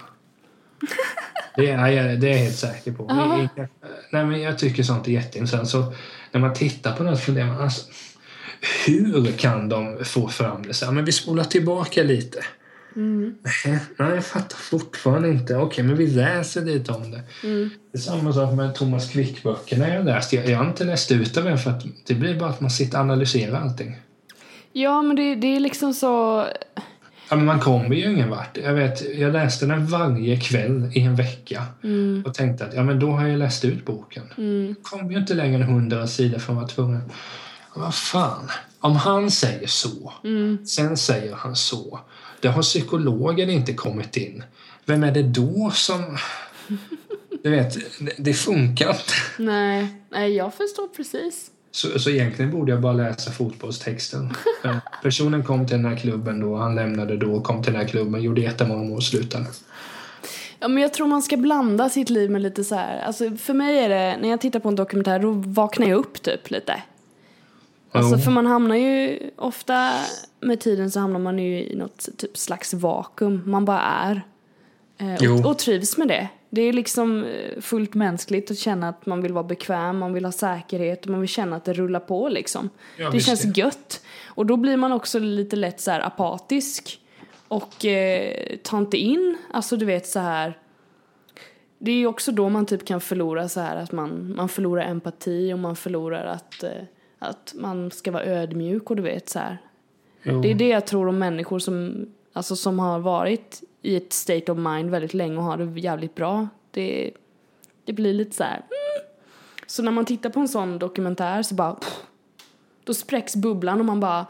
Det är, jag, det är jag helt säker på. I- Nej, men jag tycker sånt är jätteintressant. Så när man tittar på något funderar man alltså, hur kan de få fram det? Så här, men vi spolar tillbaka lite. Nej, nej, jag fattar fortfarande inte. Okej, men vi läser lite om det. Det är samma sak med Thomas Quick-böckerna jag läst. Jag, jag har inte läst ut dem än för att det blir bara att man sitter och analyserar allting.
Ja, men det, det är liksom så...
Ja, men man kommer ju ingen vart. Jag, vet, jag läste den varje kväll i en vecka och tänkte att ja, men då har jag läst ut boken. Mm. kom ju inte längre än hundra sidor för att vara tvungen. Vad fan, om han säger så, sen säger han så. Det har psykologen inte kommit in. Vem är det då som... Du vet, det, funkar inte.
Nej, nej, jag förstår precis.
Så, så egentligen borde jag bara läsa fotbollstexten. Personen kom till den här klubben då, han lämnade då, kom till den här klubben, gjorde jättemånga mål och slutade.
Ja, men jag tror man ska blanda sitt liv med lite så här. Alltså för mig är det, när jag tittar på en dokumentär då vaknar jag upp typ lite. Alltså för man hamnar ju ofta med tiden så hamnar man ju i något typ slags vakuum. Man bara är. Eh, och, och trivs med det. Det är liksom eh, fullt mänskligt att känna att man vill vara bekväm, man vill ha säkerhet och man vill känna att det rullar på liksom.
Ja,
det känns
det.
gött. Och då blir man också lite lätt så här apatisk. Och eh, tar inte in, alltså du vet så här. Det är ju också då man typ kan förlora så här att man, man förlorar empati och man förlorar att, eh, att man ska vara ödmjuk och du vet så här.
Jo.
Det är det jag tror om människor som, alltså som har varit i ett state of mind väldigt länge och har det jävligt bra. Det, det blir lite så här. Mm. Så när man tittar på en sån dokumentär så bara pff, då spräcks bubblan och man bara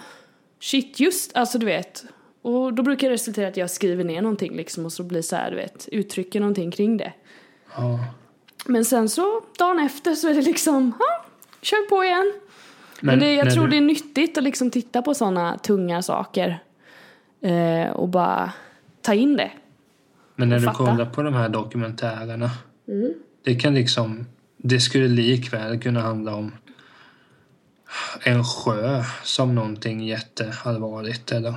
shit just, alltså du vet. Och då brukar det resultera att jag skriver ner någonting liksom och så blir så här, du vet, uttrycker någonting kring det.
Ja.
Men sen så dagen efter så är det liksom, ja, kör på igen. Men, det, jag tror
du-
det är nyttigt att liksom titta på sådana tunga saker. Eh, och bara ta in det.
Men när du
fatta.
kollar på de här dokumentärerna.
Mm.
Det kan liksom... Det skulle likväl kunna handla om en sjö som någonting jätteallvarligt eller...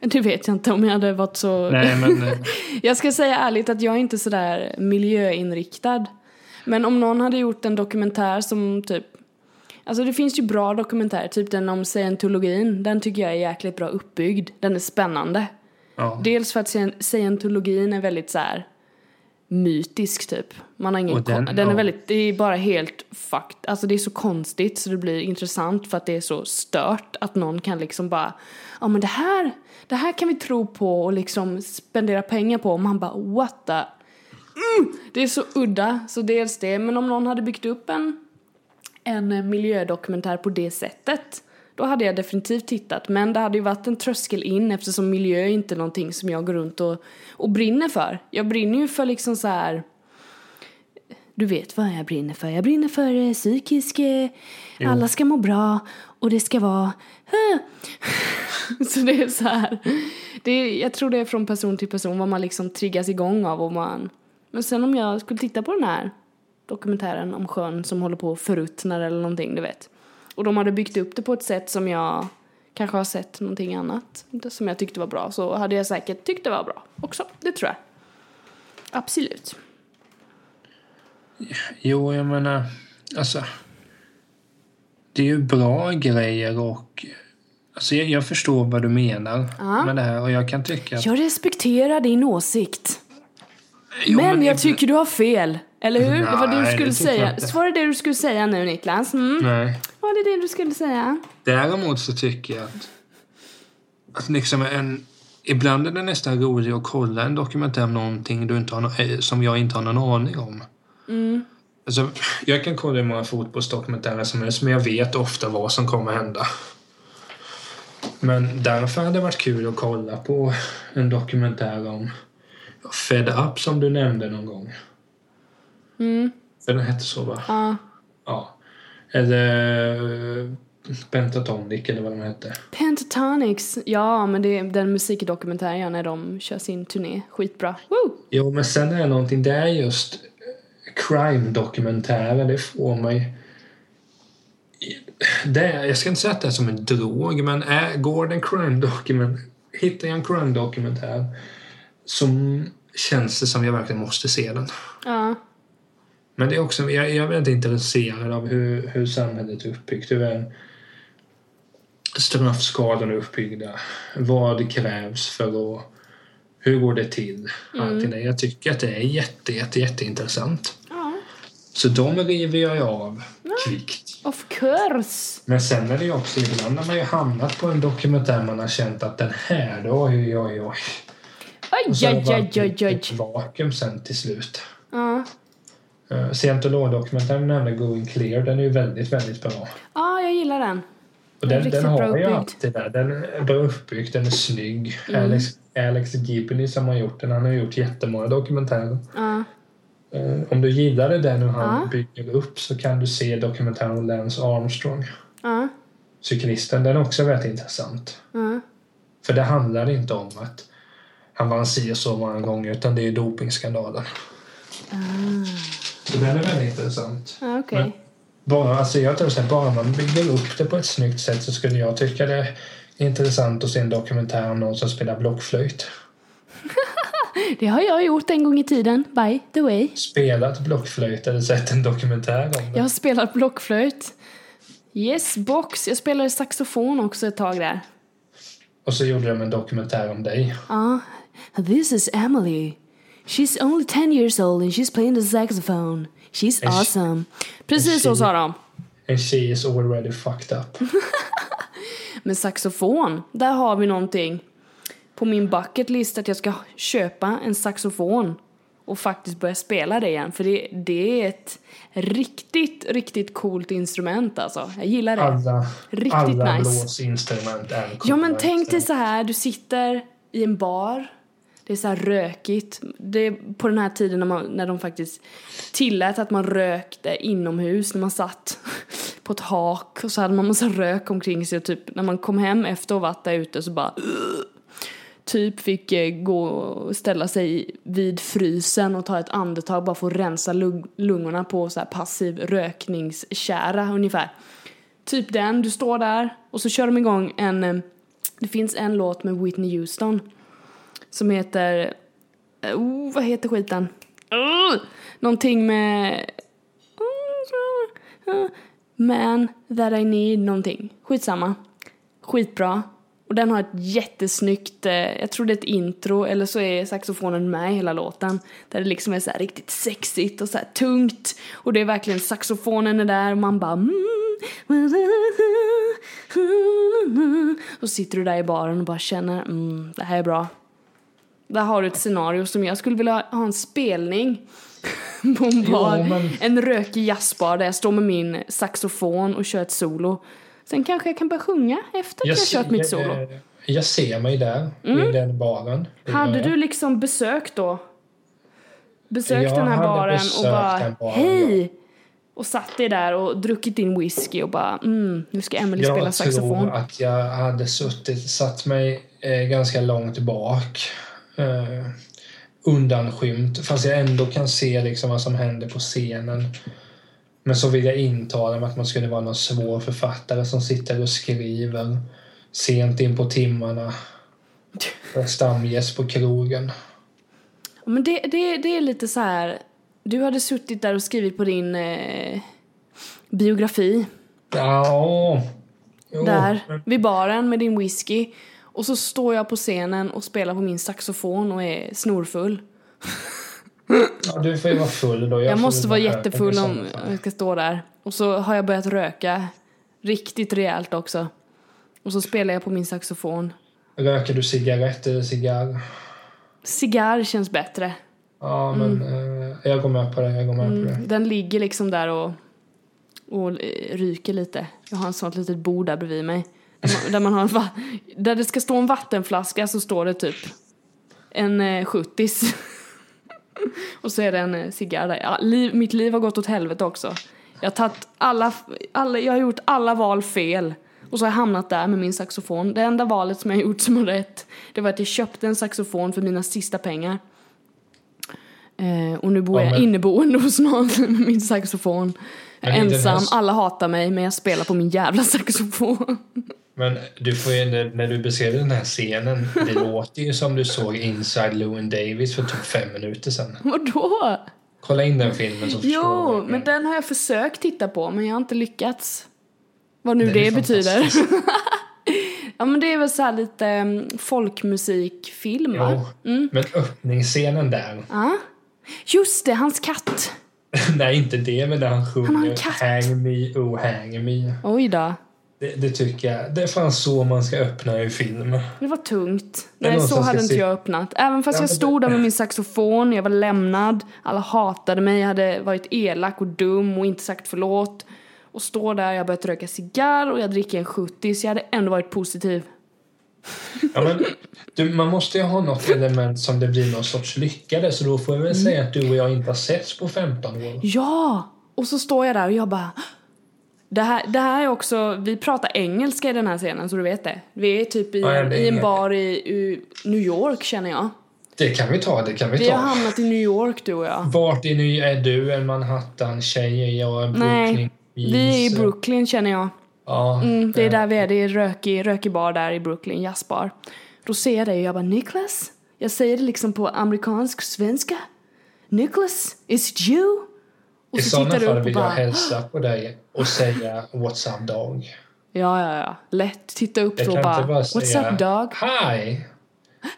Det vet jag inte om jag hade varit så...
Nej men... eh,
Jag ska säga ärligt att jag är inte sådär miljöinriktad. Men om någon hade gjort en dokumentär som typ... Alltså det finns ju bra dokumentärer, typ den om scientologin. Den tycker jag är jäkligt bra uppbyggd. Den är spännande.
ja.
Dels för att scien- scientologin är väldigt så här mytisk typ. Man har ingen
den-
den är
ja.
väldigt, det är bara helt fucked. Alltså det är så konstigt så det blir intressant för att det är så stört att någon kan liksom bara, ja men det här, det här kan vi tro på och liksom spendera pengar på och man bara what the mm! Det är så udda, så dels det. Men om någon hade byggt upp en, en eh, miljödokumentär på det sättet då hade jag definitivt tittat. Men det hade ju varit en tröskel in eftersom miljö är inte någonting som jag går runt och, och brinner för. Jag brinner ju för liksom så här. Du vet vad jag brinner för. Jag brinner för eh, psykisk... Eh, alla ska må bra och det ska vara... så det är så här. Det är, jag tror det är från person till person vad man liksom triggas igång av och man... Men sen om jag skulle titta på den här dokumentären om sjön som håller på och förruttnar eller någonting, du vet. Och de hade byggt upp det på ett sätt som jag kanske har sett någonting annat som jag tyckte var bra så hade jag säkert tyckt det var bra också. Det tror jag. Absolut.
Jo, jag menar... Alltså... Det är ju bra grejer och... Alltså jag, jag förstår vad du menar
Ja.
med det här och jag kan tycka att...
Jag respekterar din åsikt.
Jo,
men, jag
ibland-
tycker du har fel. Eller hur? det var det du
Nej,
skulle
det
säga. Var det det du skulle säga nu Niklas? Mm.
Nej.
Var det det du skulle säga?
Däremot så tycker jag att, att liksom en, ibland är det nästan roligt att kolla en dokumentär om någonting du inte har, eh, som jag inte har någon aning om. Alltså, jag kan kolla hur många fotbollsdokumentärer som helst men jag vet ofta vad som kommer hända. Men därför hade det varit kul att kolla på en dokumentär om Fed Up som du nämnde någon gång.
Mm.
Den hette så va?
Ja.
Ja. Eller eh, Pentatonic eller vad den hette.
Pentatonics. Ja, men det är den musikdokumentären när de kör sin turné. Skitbra. Woo!
Jo, men sen är det någonting, det är just crime-dokumentärer, det får mig... Det jag ska inte säga att det är som en drog, men är, går en crime-dokument... Hittar jag en crime-dokumentär som känns det som jag verkligen måste se den.
Ja.
Men det är också, jag, jag är väldigt intresserad av hur, hur samhället är uppbyggt. Hur en, straffskalorna är uppbyggda. Vad krävs för att... Hur går det till? Allting det. Jag tycker att det är jätte, jätte, jätteintressant.
Ja.
Så de river jag av kvickt.
Of course.
Men sen är det ju också ibland när man ju hamnat på en dokumentär man har känt att den här, då, oj, oj, oj.
Oj,
Så har det
oj, oj,
varit
oj,
ett-
oj.
ett vakuum sen till slut.
Ja.
Uh, Scientolog-dokumentären nämnde Going Clear, den är ju väldigt, väldigt bra.
ja, jag gillar den.
Och
Den
den, den har ju
uppbyggd.
allt det där. Den är bra uppbyggd, den är snygg.
Mm.
Alex, Alex Gibney som har gjort den, han har gjort jättemånga dokumentärer.
Ja.
Eh, om du gillade den hur han
Ja.
bygger upp så kan du se dokumentären om Lance Armstrong,
Ja.
cyklisten. Den är också väldigt intressant. För det handlar inte om att han vann si och så många gånger utan det är dopingskandalen. Så den är väldigt intressant.
Ja, okej.
Men- Bara, alltså jag tror att bara man bygger upp det på ett snyggt sätt så skulle jag tycka det är intressant att se en dokumentär om någon som spelar blockflöjt.
Det har jag gjort en gång i tiden, by the way.
Spelat blockflöjt eller sett en dokumentär om det.
Jag har spelat blockflöjt. Yes, box. Jag spelade saxofon också ett tag där.
Och så gjorde de en dokumentär om dig.
Ja. This is Emily. She's only 10 years old and she's playing the saxophone. She's
Is-
awesome. Precis så sa de.
And she is already fucked up.
Men saxofon, där har vi någonting. På min bucket list att jag ska köpa en saxofon och faktiskt börja spela det igen. För det, det är ett riktigt, riktigt coolt instrument alltså. Jag gillar det.
Alla,
Riktigt
alla
nice.
blåsinstrument är coola
Ja men tänk dig så här, du sitter i en bar, det är så här rökigt. Det är på den här tiden när, man, när de faktiskt tillät att man rökte inomhus, när man satt på ett hak och så hade man massa rök omkring sig och typ när man kom hem efter att ha varit där ute så bara typ fick eh, gå och ställa sig vid frysen och ta ett andetag bara för att rensa lung- lungorna på så här passiv rökningskära ungefär. Typ den, du står där och så kör de igång en, eh, det finns en låt med Whitney Houston som heter, eh, oh, vad heter skiten? Oh, någonting med, oh, Man that I need någonting, skitsamma. Skitbra. Och den har ett jättesnyggt, eh, jag tror det är ett intro eller så är saxofonen med i hela låten. Där det liksom är så här riktigt sexigt och så här tungt. Och det är verkligen saxofonen är där och man bara mm, Och sitter du där i baren och bara känner mm, det här är bra. Där har du ett scenario som jag skulle vilja ha en spelning på en bar.
Jo, men-
En rökig jazzbar där jag står med min saxofon och kör ett solo. Sen kanske jag kan börja sjunga efter att jag, kört mitt solo.
Jag, jag ser mig där, i den baren.
Hade
jag.
du liksom besökt då? Besökt
Jag
den här baren och bara
baren,
hej! Och satt dig där och druckit din whisky och bara mm, nu ska Emily spela
Jag
saxofon.
tror att jag hade suttit, satt mig eh, ganska långt bak. Eh, undanskymt, fast jag ändå kan se liksom vad som händer på scenen. Men så vill jag intala mig att man skulle vara någon svår författare som sitter och skriver sent in på timmarna. Stamgäst på krogen.
Men det, det, det är lite så här. Du hade suttit där och skrivit på din eh, biografi
Ja, jo,
där vid baren med din whisky. Och så står jag på scenen och spelar på min saxofon och är snorfull.
Ja, du får ju vara full då.
Jag,
får
måste vara jättefull om jag ska stå där. Och så har jag börjat röka. Riktigt rejält också. Och så spelar jag på min saxofon.
Röker du cigarett eller cigarr?
Cigarr känns bättre.
Ja, men eh, jag går med på det. Jag går med på det.
Mm, den ligger liksom där och, och eh, ryker lite. Jag har en sånt litet bord där bredvid mig. Där man, har en va- där det ska stå en vattenflaska så står det typ en eh, 70 Och så är det en eh, cigarr där. Ja, liv, mitt liv har gått åt helvete också. Jag har tagit alla, alla, jag har gjort alla val fel. Och så har jag hamnat där med min saxofon. Det enda valet som jag har gjort som var rätt, det var att jag köpte en saxofon för mina sista pengar. Eh, och nu bor
Ja,
jag
men-
inneboende hos någon med min saxofon. Jag är
Men
ensam,
här-
alla hatar mig, men jag spelar på min jävla saxofon.
Men du får ju, när, du beskrev den här scenen, det låter ju som du såg Inside Llewyn Davis för typ fem minuter sedan.
Vadå?
Kolla in den filmen så förstår
Jo,
du.
men den har jag försökt titta på, men jag har inte lyckats. Vad nu
Den
det betyder. Ja men det är väl så här lite um, folkmusikfilm va?
Jo, men öppningsscenen där.
Ja. Just det, hans katt.
Nej, inte det, men när han sjunger
katt.
Hang me, oh hang me.
Oj då.
Det, det tycker jag. Det är fan så man ska öppna en film.
Det var tungt. Nej, så hade inte
se-
jag öppnat. Även fast
Ja,
jag stod där med min saxofon, jag var lämnad, alla hatade mig, jag hade varit elak och dum och inte sagt förlåt. Och står där, jag börjat röka cigarr och jag dricker en 70 så jag hade ändå varit positiv.
Ja, men, du, man måste ju ha något element som det blir någon sorts lyckade så då får jag väl
Mm.
säga att du och jag inte har setts på 15 år.
Ja! Och så står jag där och jag bara... Det här, det här är också, vi pratar engelska i den här scenen så du vet det. Vi är typ i,
Ja, är
i en bar i, i New York känner jag.
Det kan vi ta, det kan vi
Vi har
ta.
hamnat i New York du och jag.
Vart är, ny, är du? En Manhattan-tjej? Är jag en
Nej, vi är i? Brooklyn känner jag.
Ja,
Mm, det är
eh,
där vi är, det är rökig, rökig bar där i Brooklyn, jazzbar. Då ser jag dig och jag bara Niklas? Jag säger det liksom på amerikansk svenska. Niklas, is it you? Och
I
så
sådana fall
och
vill jag
bara
hälsa på dig och säga What's up dog?
Ja, ja, ja. Lätt. Titta upp
Jag kan
bara,
bara
What's
säga
up dog?
Hi!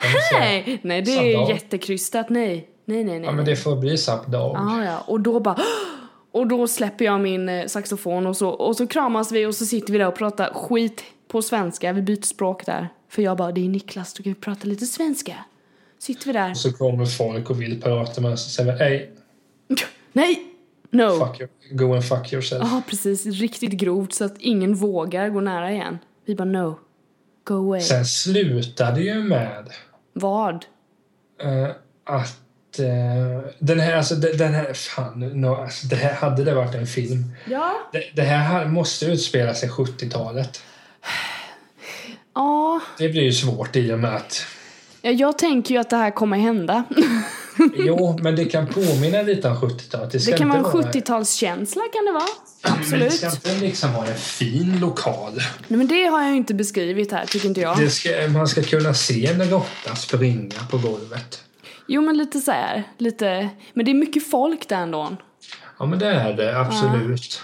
Jag säga,
Nej, det är
dog?
jättekrystat. Nej, nej, nej. nej.
Ja men det får bli sup dog.
Ja, ja. Och då bara... Och då släpper jag min eh, saxofon och så, och så kramas vi och så sitter vi där och pratar skit på svenska. Vi byter språk där. För jag bara, det är Niklas, då kan vi prata lite svenska. Sitter vi där.
Och så kommer folk och vill prata med oss och säger Hey,
Nej! No!
fuck you. go and fuck yourself.
Ja, precis. Riktigt grovt så att ingen vågar gå nära igen. Vi bara, no. Go away.
Sen slutade ju med
Vad?
eh, att eh, den här, alltså den här, fan, no, alltså, det här, hade det varit en film.
Ja?
Det, det här måste utspela sig 70-talet.
Ja,
Det blir ju svårt i och med att
Ja, jag tänker ju att det här kommer hända.
Jo, men det kan påminna lite om 70-talet.
Det
ska
kan vara en
inte
70-talskänsla kan det vara.
Men det
Absolut.
ska inte liksom vara en fin lokal.
Nej men det har jag ju inte beskrivit här tycker inte jag.
Det ska, man ska kunna se en råtta springa på golvet.
Jo men lite så här, lite, men det är mycket folk där ändå.
Ja, men det är det absolut.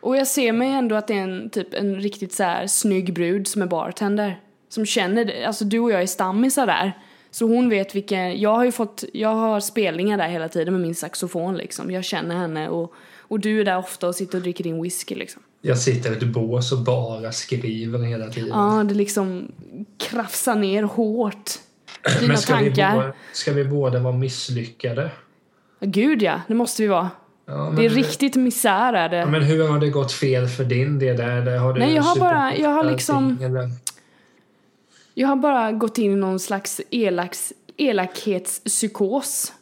Och jag ser mig ändå att det är en typ en riktigt så här snygg brud som är bartender. Som känner det, alltså du och jag är stammisar där. Så hon vet vilken, jag har ju fått, jag har spelningar där hela tiden med min saxofon liksom. Jag känner henne och, och du är där ofta och sitter och dricker din whisky liksom.
Jag sitter i ett bås och bara skriver hela tiden.
Ja, det liksom krafsar ner hårt. Dina
men ska vi,
tankar.
båda, ska vi båda vara misslyckade?
Gud ja, det måste vi vara.
Ja,
Det är riktigt misär är det.
Ja, men hur har det gått fel för din del? Har du
Nej, jag har bara- jag har liksom-
Eller?
Jag har bara gått in i någon slags elaks, elakhetspsykos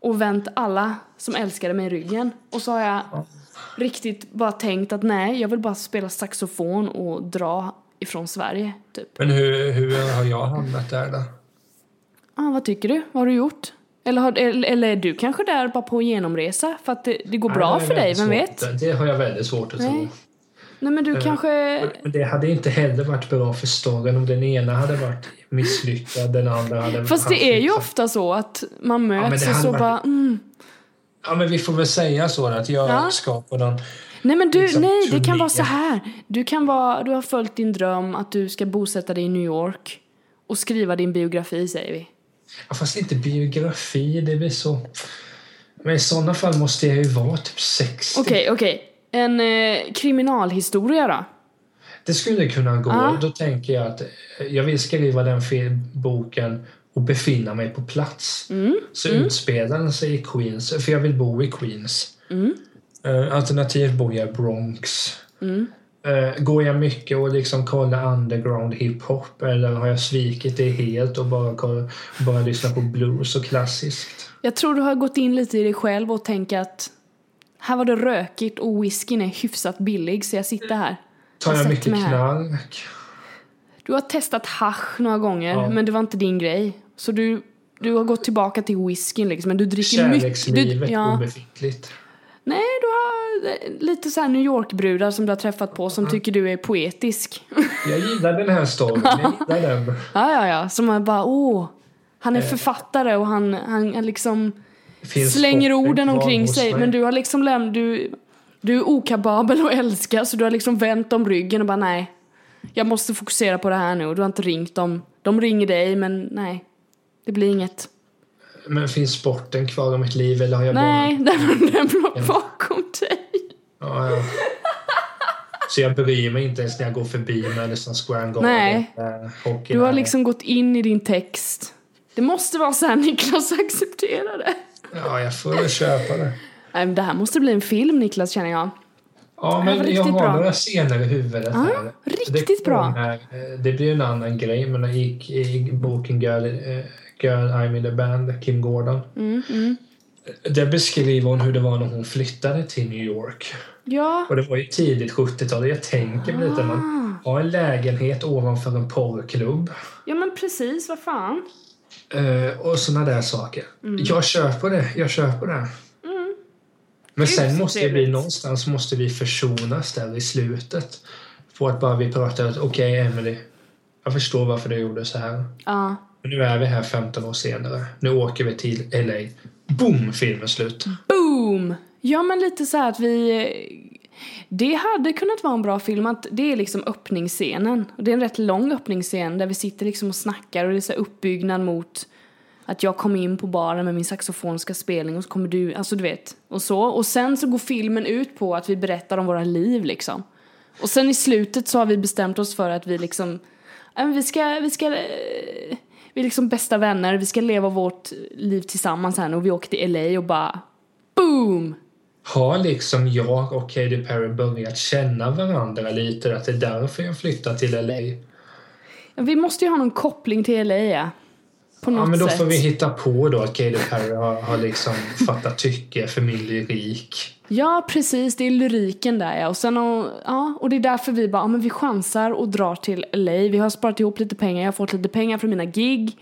och vänt alla som älskade mig i ryggen. Och så har jag riktigt bara tänkt att nej, jag vill bara spela saxofon och dra ifrån Sverige, typ.
Men hur, hur har jag hamnat där då?
Ah, vad tycker du? Vad har du gjort? Eller, har, eller, är du kanske där bara på genomresa för att det, det går bra
Nej,
för dig, vem vet?
Det har jag väldigt svårt att tro.
Nej. Men du
Eh,
kanske...
Men det hade inte heller varit bra för storyn om den ena hade varit misslyckad, den andra hade
Fast det är ju ofta så att man möts
det
och så
varit-
bara mm.
Ja, men vi får väl säga så att jag
Ja.
ska på någon...
Nej men du,
liksom
nej det kan vara så här. Du kan vara, du har följt din dröm att du ska bosätta dig i New York och skriva din biografi säger vi.
Ja, fast inte biografi, det blir så... Men i sådana fall måste jag ju vara typ 60.
Okej, okej. En eh, kriminalhistoria då?
Det skulle kunna gå.
Ja.
Då tänker jag att eh, jag vill skriva den boken och befinna mig på plats.
Mm,
Så utspelar den sig i Queens, för jag vill bo i Queens.
Mm.
Eh, alternativt bor jag i Bronx.
Mm.
Eh, går jag mycket och liksom kollar underground hiphop eller har jag svikit det helt och bara, bara lyssnar på blues och klassiskt?
Jag tror du har gått in lite i dig själv och tänkt att här var det rökigt och whiskyn är hyfsat billig så jag sitter här.
Tar
Jag
jag mycket knark?
Du har testat hasch några gånger
Ja.
men det var inte din grej. Så du, du har gått tillbaka till whiskyn liksom men du dricker mycket.
Kärlekslivet
ja.
obefintligt.
Nej, du har eh, lite så här New York-brudar som du har träffat på som tycker du är poetisk.
Jag gillar den här storyn. Jag gillar den.
ja, ja, ja. Som är bara, åh, han
Eh.
är författare och han, han, han liksom slänger orden omkring sig. Men du har liksom lämnat, du, du är okapabel att älska så du har liksom vänt om ryggen och bara nej. Jag måste fokusera på det här nu och du har inte ringt dem. De ringer dig men nej, det blir inget.
Men finns sporten kvar i mitt liv eller har jag
Nej,
bara...
den, den låg bakom dig.
Ja, ja. Så jag bryr mig inte ens när jag går förbi Madison Square Garden.
Nej.
hockeyn
Du har liksom gått in i din text. Det måste vara så här Niklas accepterar det.
Ja, jag får köpa det.
Det här måste bli en film Niklas känner jag.
Ja, men jag har
bra.
några scener i huvudet
Ja,
här.
riktigt
det
bra.
kommer- eh, Det blir en annan grej, men jag gick i boken Girl, eh, Girl I'm in the Band, Kim Gordon.
Mm, mm.
Där beskriver hon hur det var när hon flyttade till New York.
Ja.
Och det var ju tidigt 70-tal. Jag tänker mig lite, man
Ah.
har en lägenhet ovanför en porrklubb.
Ja men precis, vad fan.
Eh, och såna där saker.
Mm.
Jag köper det, jag köper det. Men
Gud,
sen måste
trevligt.
någonstans måste vi försonas där i slutet. På att bara vi pratar att okej Emily, jag förstår varför du gjorde så här.
Ja.
Men nu är vi här 15 år senare. Nu åker vi till LA. Boom! Filmen slut.
Boom! Ja men lite så här att vi... Det hade kunnat vara en bra film att det är liksom öppningsscenen. Och det är en rätt lång öppningsscen där vi sitter liksom och snackar och det är så uppbyggnad mot att jag kommer in på baren med min saxofonska spelning och så kommer du, alltså du vet, och så. Och sen så går filmen ut på att vi berättar om våra liv liksom. Och sen i slutet så har vi bestämt oss för att vi liksom, ja, vi ska, vi ska, eh, vi är liksom bästa vänner, vi ska leva vårt liv tillsammans här nu och vi åker till LA och bara boom!
Har liksom jag och Katy Perry börjat känna varandra lite? Att det är därför jag flyttar till LA?
Vi måste ju ha någon koppling till LA ja. På något
Ja, men då
sätt.
får vi hitta på då att Katy Perry har, har liksom fattat tycke för min lyrik.
Ja, precis. Det är lyriken där ja. Och, sen, och, ja, och det är därför vi bara, ja, men vi chansar och drar till LA. Vi har sparat ihop lite pengar. Jag har fått lite pengar från mina gig.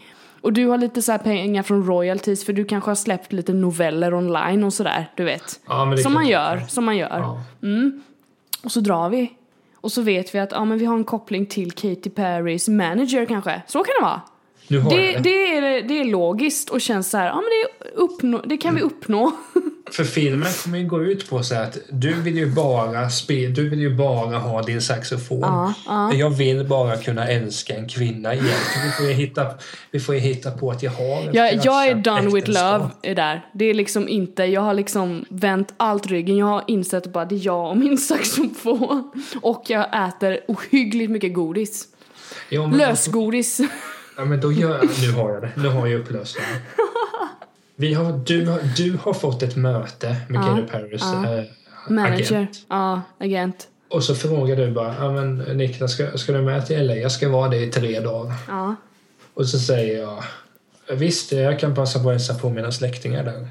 Och du har lite så pengar från royalties för du kanske har släppt lite noveller online och sådär, du vet.
Ja,
Som man gör, som man gör.
Ja.
Och så drar vi. Och så vet vi att ja, men vi har en koppling till Katy Perrys manager kanske. Så kan det vara.
Nu har
Det,
det.
det, är, det är logiskt och känns så här, ja men det, uppnå, det kan vi uppnå.
För filmen kommer ju gå ut på så att du vill ju bara spela, du vill ju bara ha din saxofon.
Ja, ja.
Jag vill bara kunna älska en kvinna igen. Vi får ju hitta, vi får hitta på att jag har ett
Jag, jag är done with
äktenskap.
love är där. Det är liksom inte, jag har liksom vänt allt ryggen. Jag har insett bara det är jag och min saxofon. Och jag äter ohyggligt mycket godis.
Ja,
Lösgodis.
Ja, men då gör Nu har jag det. Nu har jag upplösningen. Vi har, du, har, du har fått ett möte med Katy Perrys eh,
Manager.
agent.
Ja, agent.
Och så frågar du bara, ja men Niklas, ska, ska du med till LA? Jag ska vara det i tre dagar.
Ja.
Och så säger jag, visst jag kan passa på att hälsa på mina släktingar där.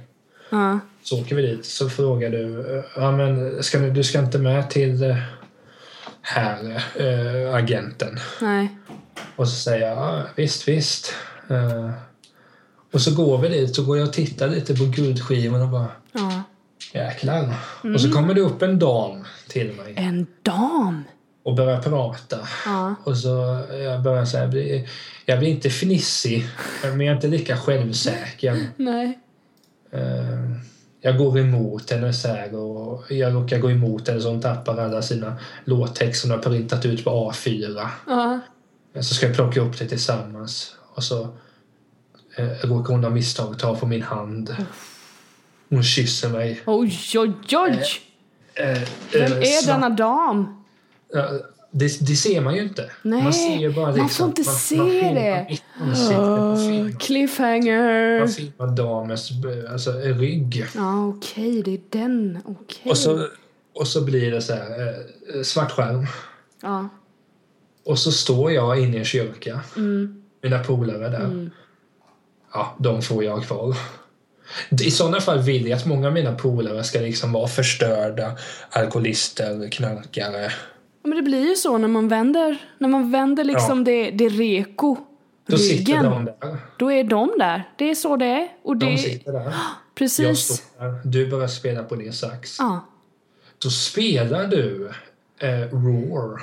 Ja.
Så åker vi dit. Så frågar du, ja men ska du, du ska inte med till här, eh, agenten?
Nej.
Och så säger jag, ja, visst, visst. Eh, och så går vi dit, så går jag och tittar lite på guldskivan och bara,
Ja.
jäklar. Och så kommer det upp en dam till mig
En dam.
och börjar prata.
Ja.
Och så jag börjar säga, bli, jag blir inte fnissig, men jag är inte lika självsäker.
Nej.
Eh, jag går emot henne så här och jag råkar gå emot henne så hon tappar alla sina låttext som hon har printat ut på A4.
Ja.
Så ska jag plocka upp det tillsammans och så eh, råkar hon av misstag ta på min hand. Hon kysser mig.
Oj, oj, oj.
Eh,
Vem
eh,
är
så-
denna dam?
Det, det ser man ju inte.
Nej,
man ser ju bara
man
liksom,
får inte se
man filmar
det.
ansikte på
Oh, cliffhanger.
Man filmar damens alltså, rygg.
Ja, okej, det är den. Okej.
Och så, och så blir det så här, eh, svart skärm.
Ja.
Och så står jag inne i en kyrka.
Mm.
Mina polare där. Ja, de får jag kvar. I sådana fall vill jag att många av mina polare ska liksom vara förstörda alkoholister, knarkare.
Ja, Men det blir ju så när man vänder, när man vänder liksom det, det reko
Då sitter de där.
Då är de där. Det är så det är. Och det,
De sitter där. Jag
precis.
står där. Du börjar spela på din sax.
Ja.
Då spelar du eh, Roar.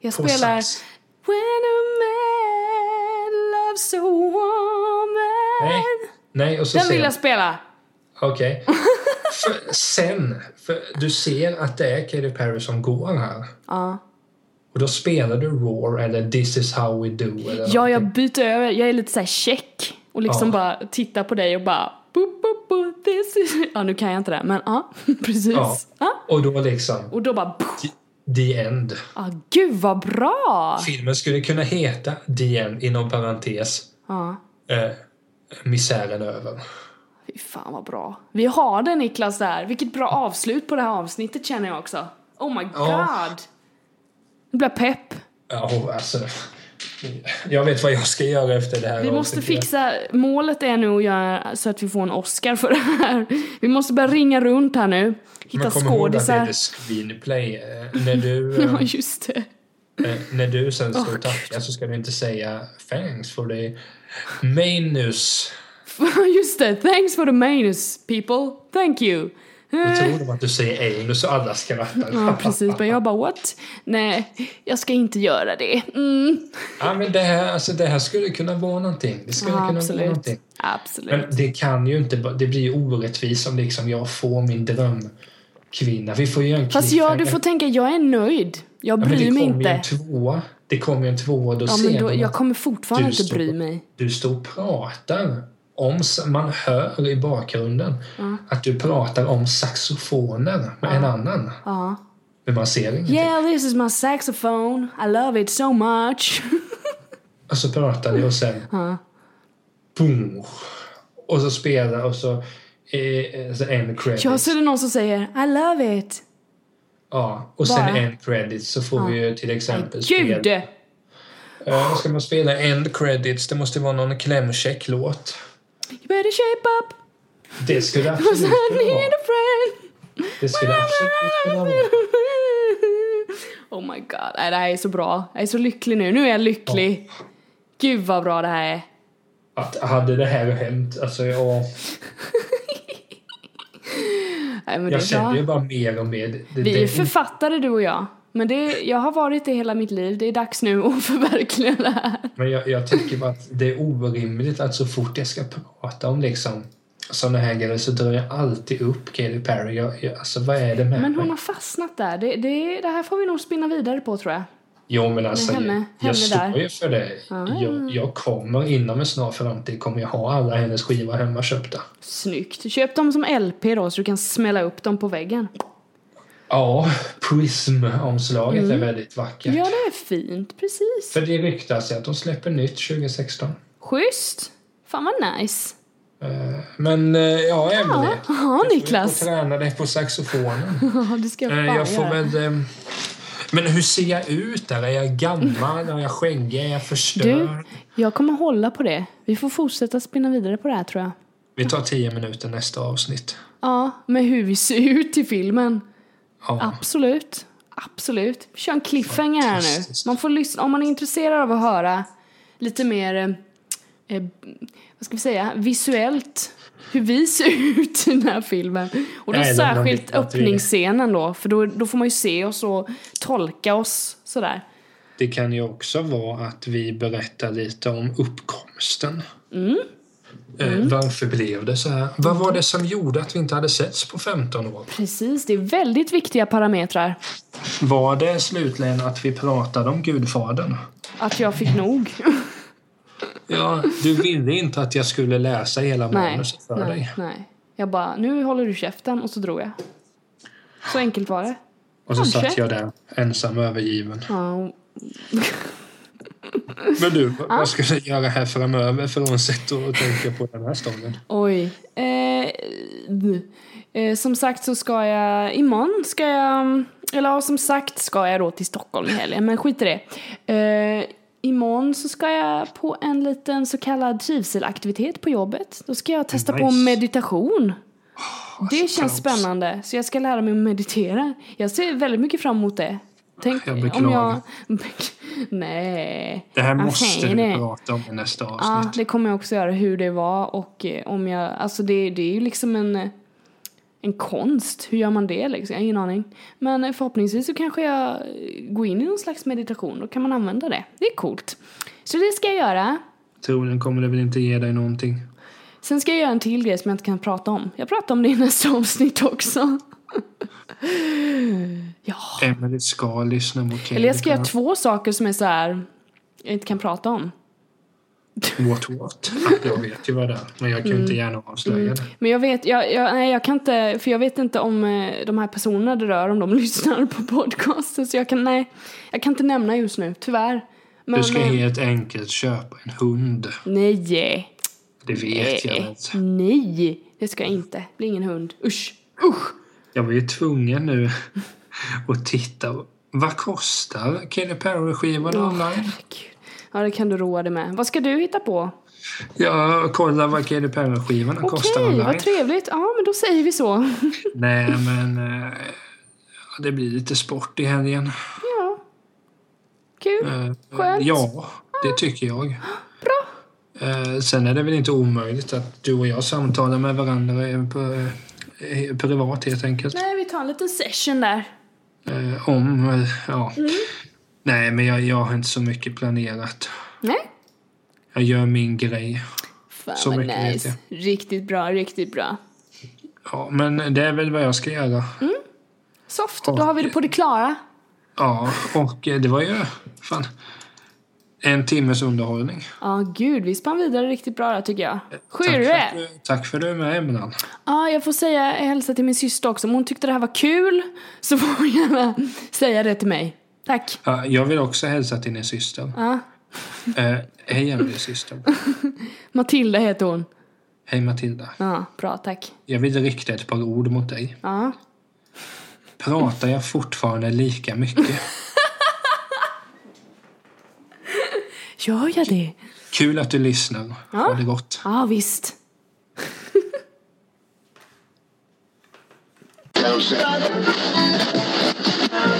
Jag
på
spelar
sax.
When a man loves a woman.
Nej, nej och så
Den vill jag spela.
Okej. För sen, för du ser att det är Katy Perry som går här.
Ja.
Och då spelar du Roar eller This is how we do eller
Ja, jag byter över. Jag är lite så här check och liksom
Ja.
bara tittar på dig och bara boop, boop, boop, this is... Ja, nu kan jag inte det, men ja, precis.
Ja.
Ja.
Och då liksom,
Och då bara... pff.
the end.
Ja, gud vad bra!
Filmen skulle kunna heta The End inom parentes.
Ja,
Eh, misären över.
fy fan vad bra. Vi har det Niklas där. Vilket bra avslut på det här avsnittet känner jag också. Oh my god!
Ja.
Nu blir jag pepp.
Ja, alltså. Jag vet vad jag ska göra efter det här
Vi måste fixa, målet är nu att göra så att vi får en Oscar för det här. Vi måste börja ringa runt här nu. Hitta
Men kom ihåg att det är
skådisar.
screenplay. Eh, när, du, eh,
Ja, just det.
eh, när du sen ska
Åh,
tacka så ska du inte säga thanks for the manus.
Just det. Thanks for the manus people. Thank you.
Då
Eh,
tror de att du säger anus och alla skrattar.
Ja, precis. Men jag bara what? Nej, jag ska inte göra det. Mm.
Ja, men det här, alltså, det här skulle kunna vara någonting. Det skulle
Ja,
kunna vara
absolut.
någonting.
Absolut.
Men det kan ju inte, det blir ju orättvist om liksom jag får min drömkvinna. Vi får ju en
Fast ja, du får tänka, jag är nöjd. Jag
Ja, men
bryr
det
mig
kommer ju en
inte.
tvåa. Det kommer ju en tvåa. Då
Ja,
ser
då, jag kommer fortfarande inte bry mig.
du står och pratar om, man hör i bakgrunden att du pratar om saxofoner med en annan.
Ja.
Men man ser ingenting.
Yeah, this is my saxophone. I love it so much.
Och så pratar ni och sen... Boom! Och så spelar och så... Eh, så en credit.
Ja, så är det någon som säger I love it.
Ja, och sen
Bara.
en credit så får vi ju till exempel
Gud!
spela... Uh, ska man spela end credits, det måste vara någon klämkäck-låt.
You better shape up.
Det skulle absolut kunna vara. Det skulle absolut kunna vara.
Oh my god, Nej, det här är så bra. Jag är så lycklig nu. Nu är jag lycklig. Gud vad bra det här är.
Att hade det här hänt, alltså jag,
Nej, men det
jag
är
känner ju bara mer och mer. Det,
Vi
det,
är författare du och jag. Men det, jag har varit det hela mitt liv. Det är dags nu att förverkliga det här.
Men jag, jag tycker bara att det är orimligt att så fort jag ska prata om liksom sådana här grejer så drar jag alltid upp Katy Perry. Jag, jag, alltså vad är det med
Men hon
mig?
har fastnat där. Det, det, det här får vi nog spinna vidare på tror jag.
Jo men alltså
henne-
jag,
henne
jag står
där.
ju för det. Jag, jag kommer inom en snar framtid kommer jag ha alla hennes skivor hemma köpta.
Snyggt. Köp dem som LP då så du kan smälla upp dem på väggen.
Ja, Prism-omslaget är väldigt vackert.
Mm. Ja, det är fint. Precis.
För det ryktas ju att de släpper nytt 2016.
Schysst. Fan vad nice.
Eh, Men eh, ja, Emelie.
Ja,
Du
Niklas.
får träna dig på saxofonen.
Ja, det ska jag
Eh,
fan
Jag får
göra.
väl... Men hur ser jag ut där? Är jag gammal? Är jag skäggig? Är jag förstörd?
Du, jag kommer hålla på det. Vi får fortsätta spinna vidare på det här tror jag.
Vi tar tio minuter nästa avsnitt.
Ja, med hur vi ser ut i filmen.
Ja.
Absolut. Absolut. Vi kör en cliffhanger här nu. Man får lyssna, om man är intresserad av att höra lite mer, eh, eh, vad ska vi säga, visuellt hur vi ser ut i den här filmen. Och då
Nej,
särskilt öppningsscenen då, för då, då får man ju se oss och tolka oss sådär.
Det kan ju också vara att vi berättar lite om uppkomsten.
Mm.
Eh, Varför blev det så här? Vad var det som gjorde att vi inte hade setts på 15 år?
Precis, det är väldigt viktiga parametrar.
Var det slutligen att vi pratade om Gudfadern?
Att jag fick nog.
Ja, du ville inte att jag skulle läsa hela manuset för
nej,
dig.
nej. Jag bara, nu håller du käften och så drog jag. Så enkelt var det.
Och så
Kanske.
satt jag där ensam övergiven.
Ja,
Men du, vad- vad ska du göra här framöver frånsett att tänka på den här stunden?
oj. Eh, eh, som sagt så ska jag, imorgon ska jag, eller ja, som sagt ska jag då till Stockholm i helgen, men skit i det. Eh, imorgon så ska jag på en liten så kallad trivselaktivitet på jobbet. Då ska jag testa på
Nice.
meditation. Det
så
känns spännande, så jag ska lära mig att meditera. Jag ser väldigt mycket fram emot det. Tänk
Jag
om
beklagar.
jag... Nej.
Det här
Vad
måste
säger
du prata om i nästa
Ja,
avsnitt.
det kommer jag också göra, hur det var och eh, om jag, alltså det, det är ju liksom en, en konst, hur gör man det liksom? Jag har ingen aning. Men eh, förhoppningsvis så kanske jag eh, går in i någon slags meditation, då kan man använda det. Det är coolt. Så det ska jag göra.
Troligen kommer det väl inte ge dig någonting.
Sen ska jag göra en till grej som jag inte kan prata om. Jag pratar om det i nästa avsnitt också. Ja.
Emily ska lyssna Katy
Eller jag ska göra två saker som är så här jag inte kan prata om.
What what? Jag vet ju vad det är, men jag kan ju inte gärna avslöja det.
Men jag vet, jag, jag, nej, jag kan inte, för jag vet inte om eh, de här personerna det rör, om de lyssnar på podcasten. Så jag kan, nej, jag kan inte nämna just nu, tyvärr. Men,
Du ska
eh,
helt enkelt köpa en hund.
Nej.
Det vet jag
Nej.
inte.
Nej, det ska jag inte. Det blir ingen hund. Usch. Usch.
Jag var ju tvungen nu att titta. Vad kostar Katy Perry-skivan online?
Herregud. Ja, det kan du roa dig med. Vad ska du hitta på?
Jag kollar vad Katy Perry-skivorna kostar
Okej,
online.
vad trevligt. Ja, men då säger vi så.
Nej, men eh, det blir lite sport i helgen.
Ja. Kul.
Eh,
Skönt.
Ja, det tycker jag.
Bra.
Eh, Sen är det väl inte omöjligt att du och jag samtalar med varandra på, privat helt enkelt.
Nej, vi tar en liten session där.
Om, ja.
Mm.
Nej, men jag, jag har inte så mycket planerat.
Nej.
Jag gör min grej.
Fan
Så
vad nice. Riktigt bra, riktigt bra.
Ja, men det är väl vad jag ska göra.
Soft, då har vi det på det klara.
Ja, och det var ju fan en timmes underhållning.
Ja, gud, vi spann vidare riktigt bra där tycker jag.
Du, tack för att du är med ibland.
Ja, jag får säga hälsa till min syster också. Om hon tyckte det här var kul så får hon gärna säga det till mig. Tack.
Ja, jag vill också hälsa till din syster.
Ja.
Eh, hej Emelies syster.
Matilda heter hon.
Hej Matilda.
Ja, bra, tack.
Jag vill rikta ett par ord mot dig.
Ja.
Pratar jag fortfarande lika mycket?
Gör jag det?
Kul att du lyssnar. Ha det gott.
Ja, visst.